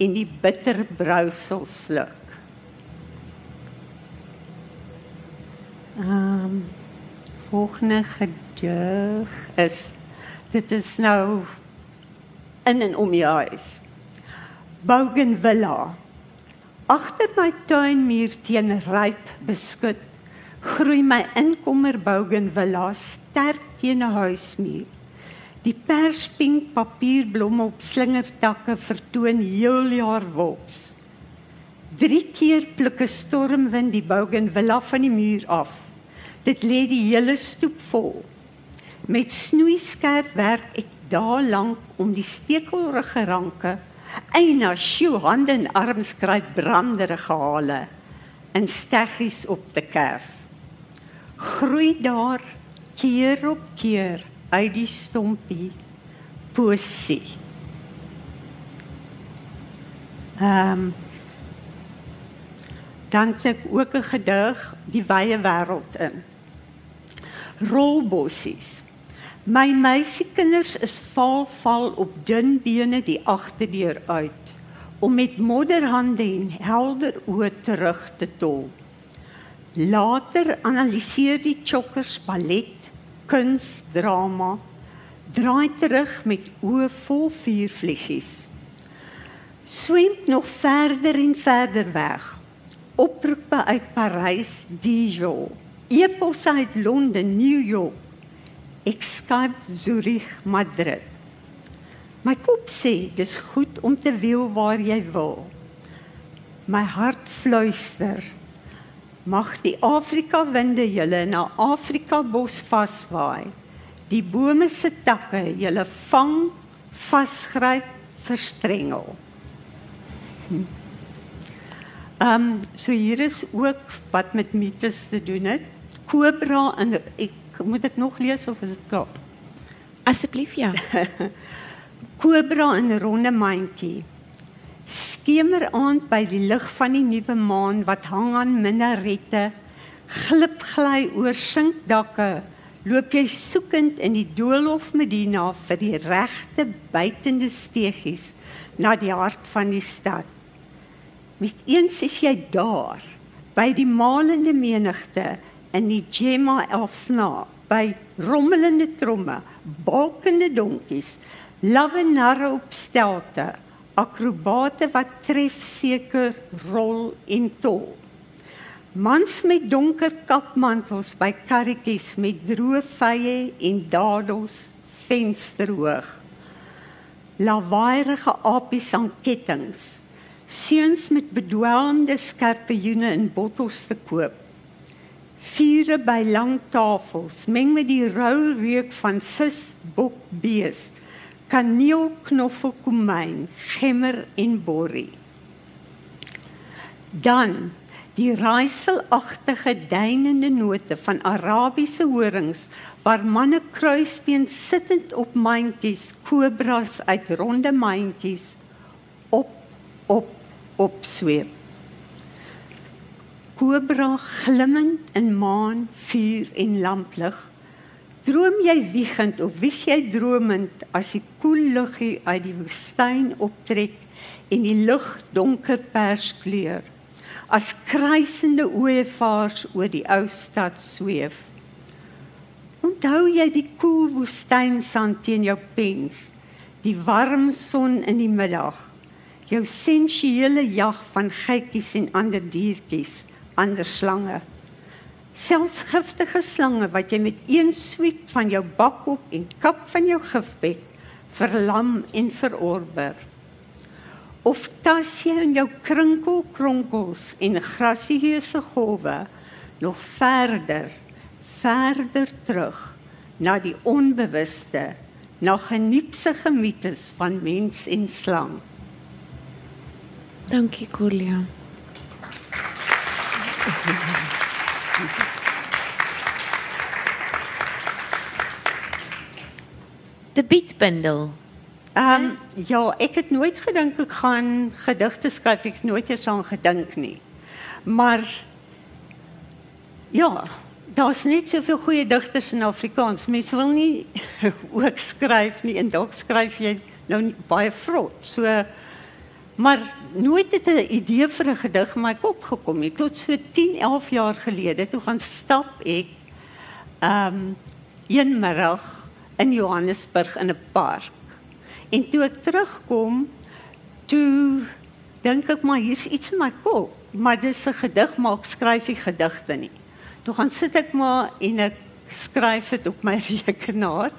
en die bitter brousel sluk. Ehm um, volgende gedig is dit is nou in en om die huis. Bougainvillea. Agter my tuinmuur teen ryp beskut groei my inkommer Bougainvillea sterk teen 'n huismuur. Die perspink papierblomme op slingertakke vertoon heel jaar wops. Drie keer pluk 'n stormwind die Bougainvillea van die muur af. Dit lê die hele stoep vol. Met snoeiskerp werk ek daar lank om die stekelrige ranke eina sjoe hande en arms kry branderige hale en steggies op te kerf. Groei daar keer op keer uit die stompie poesie. Ehm um, dan het ek ook 'n gedig die wye wêreld in. Rolbossies. My meisiekinders is val val op dun bene die agterdeur uit om met modderhande en helder oë terug te tol. Later analiseer die chokkers ballet, kuns, drama, draai terug met oë vol vuurvliegies. Swem nog verder en verder weg. Oproepe uit Parys, Dijon, eposse uit Londen, New York, Ek skryf Zurich, Madrid. My kop sê dis goed om te wil waar jy wil. My hart fluister. Mag die Afrika winde julle na Afrika bos vaswaai. Die bome se takke julle vang, vasgryp, verstrengel. Hm. Ehm um, so hier is ook wat met mites te doen het. Kobra en ek moet ek nog lees of is dit klaar? Asseblief ja. Kobra in 'n ronde mandjie. Skemer aand by die lig van die nuwe maan wat hang aan minarette, glip gly oor sinkdakke, loop jy soekend in die doolhof Medina vir die regte buitende steegies na die hart van die stad. Met eens is jy daar by die malende menigte in die Gemma Elfna by rommelende tromme, balkende donkies, lavenare op stelte, akrobate wat trefseker rol en tol. Mans met donker kapmantels by karretjies met droë vye en dados vensterhoog. Lawaaierige apies aan kettinge. Seuns met bedwelmde skerpioene in bottels te koop vure by lang tafels meng met die rou reuk van vis, bok, bees, kaneel, knoffel, komyn, gemmer en borrie. Dan die raaiselagtige duinende note van Arabiese horings waar manne kruisbeen sittend op mandjies, kobras uit ronde mandjies op op op sweep kobra glimmend in maan, vuur en lamplig. Droom jy wiegend of wieg jy dromend as die koel luggie uit die woestyn optrek en die lug donker perskleur as kruisende ooevaars oor die ou stad sweef. Onthou jy die koel woestynsand teen jou pens, die warm son in die middag, jou sensuele jag van geitjies en ander diertjies ander slange. Selfs giftige slange wat jy met een swiep van jou bakop en kap van jou gifbek verlam en verorber. Of tas jy in jou krinkelkronkels en grasieuse golwe nog verder, verder terug na die onbewuste, na geniepse gemites van mens en slang. Dankie Colia. [LAUGHS] The Beatbundel. Ehm um, ja, ek het nooit gedink ek gaan gedigte skryf, ek het nooit eens aan gedink nie. Maar ja, daar's net soveel goeie digters in Afrikaans. Mense wil nie [LAUGHS] ook skryf nie en dalk skryf jy nou nie baie vrot. So maar nooit het 'n idee vir 'n gedig in my kop gekom nie. Tot so 10, 11 jaar gelede toe gaan stap ek ehm um, een middag in Johannesburg in 'n park. En toe ek terugkom, toe dink ek maar hier's iets in my kop, maar dis 'n gedig maar ek skryf nie gedigte nie. Toe gaan sit ek maar en ek skryf dit op my [LAUGHS] rekenaar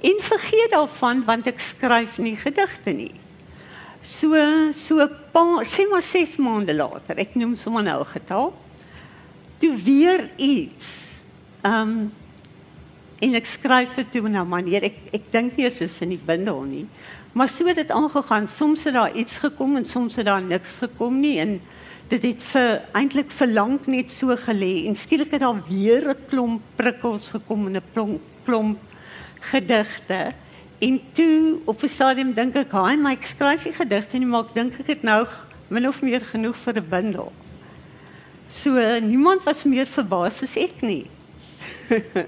en vergeet daarvan want ek skryf nie gedigte nie. So so pa, sê maar 6 maande later, ek noem sommer nou 'n getal. Toe weer iets. Ehm um, en ek skryf dit toe nou maar nee, ek ek dink nie eens in die bindel nie. Maar so het dit aangegaan. Soms het daar iets gekom en soms het daar niks gekom nie en dit het vir eintlik vir lank net so gelê en skielik het daar weer 'n klomp prikkels gekom en 'n klomp klomp gedigte. En toe op 'n stadium dink ek, "Haai, my ek skryf nie gedigte nie, maar ek dink ek het nou min of meer genoeg vir 'n bundel." So niemand was meer verbaas as ek nie. [LAUGHS]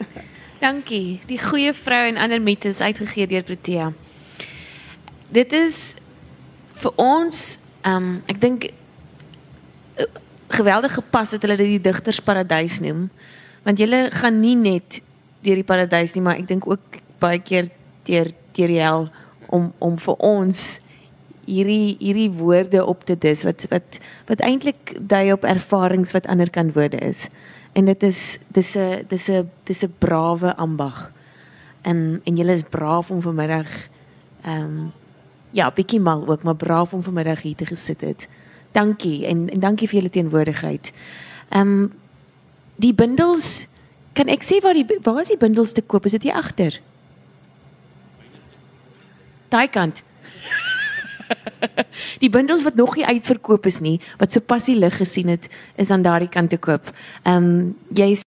Dankie. Die goeie vrou en ander mites uitgegee deur Protea. Dit is vir ons, ehm um, ek dink uh, geweldig gepas dat hulle dit die digtersparadys noem, want jy gaan nie net deur die paradys nie, maar ek dink ook baie keer deur deur hel om om vir ons hierdie hierdie woorde op te dis wat wat wat eintlik dui op ervarings wat ander kan woorde is. En dit is dis 'n dis 'n dis 'n brawe ambag. En en julle is braaf om vanmiddag ehm um, ja, bietjie mal ook, maar braaf om vanmiddag hier te gesit het. Dankie en en dankie vir julle teenwoordigheid. Ehm um, die bundels kan ek sê waar die waar is die bundels te koop? Is dit hier agter? Daai kant. die bundels wat nog nie uitverkoop is nie, wat sopas die lig gesien het, is aan daardie kant te koop. Ehm um, jy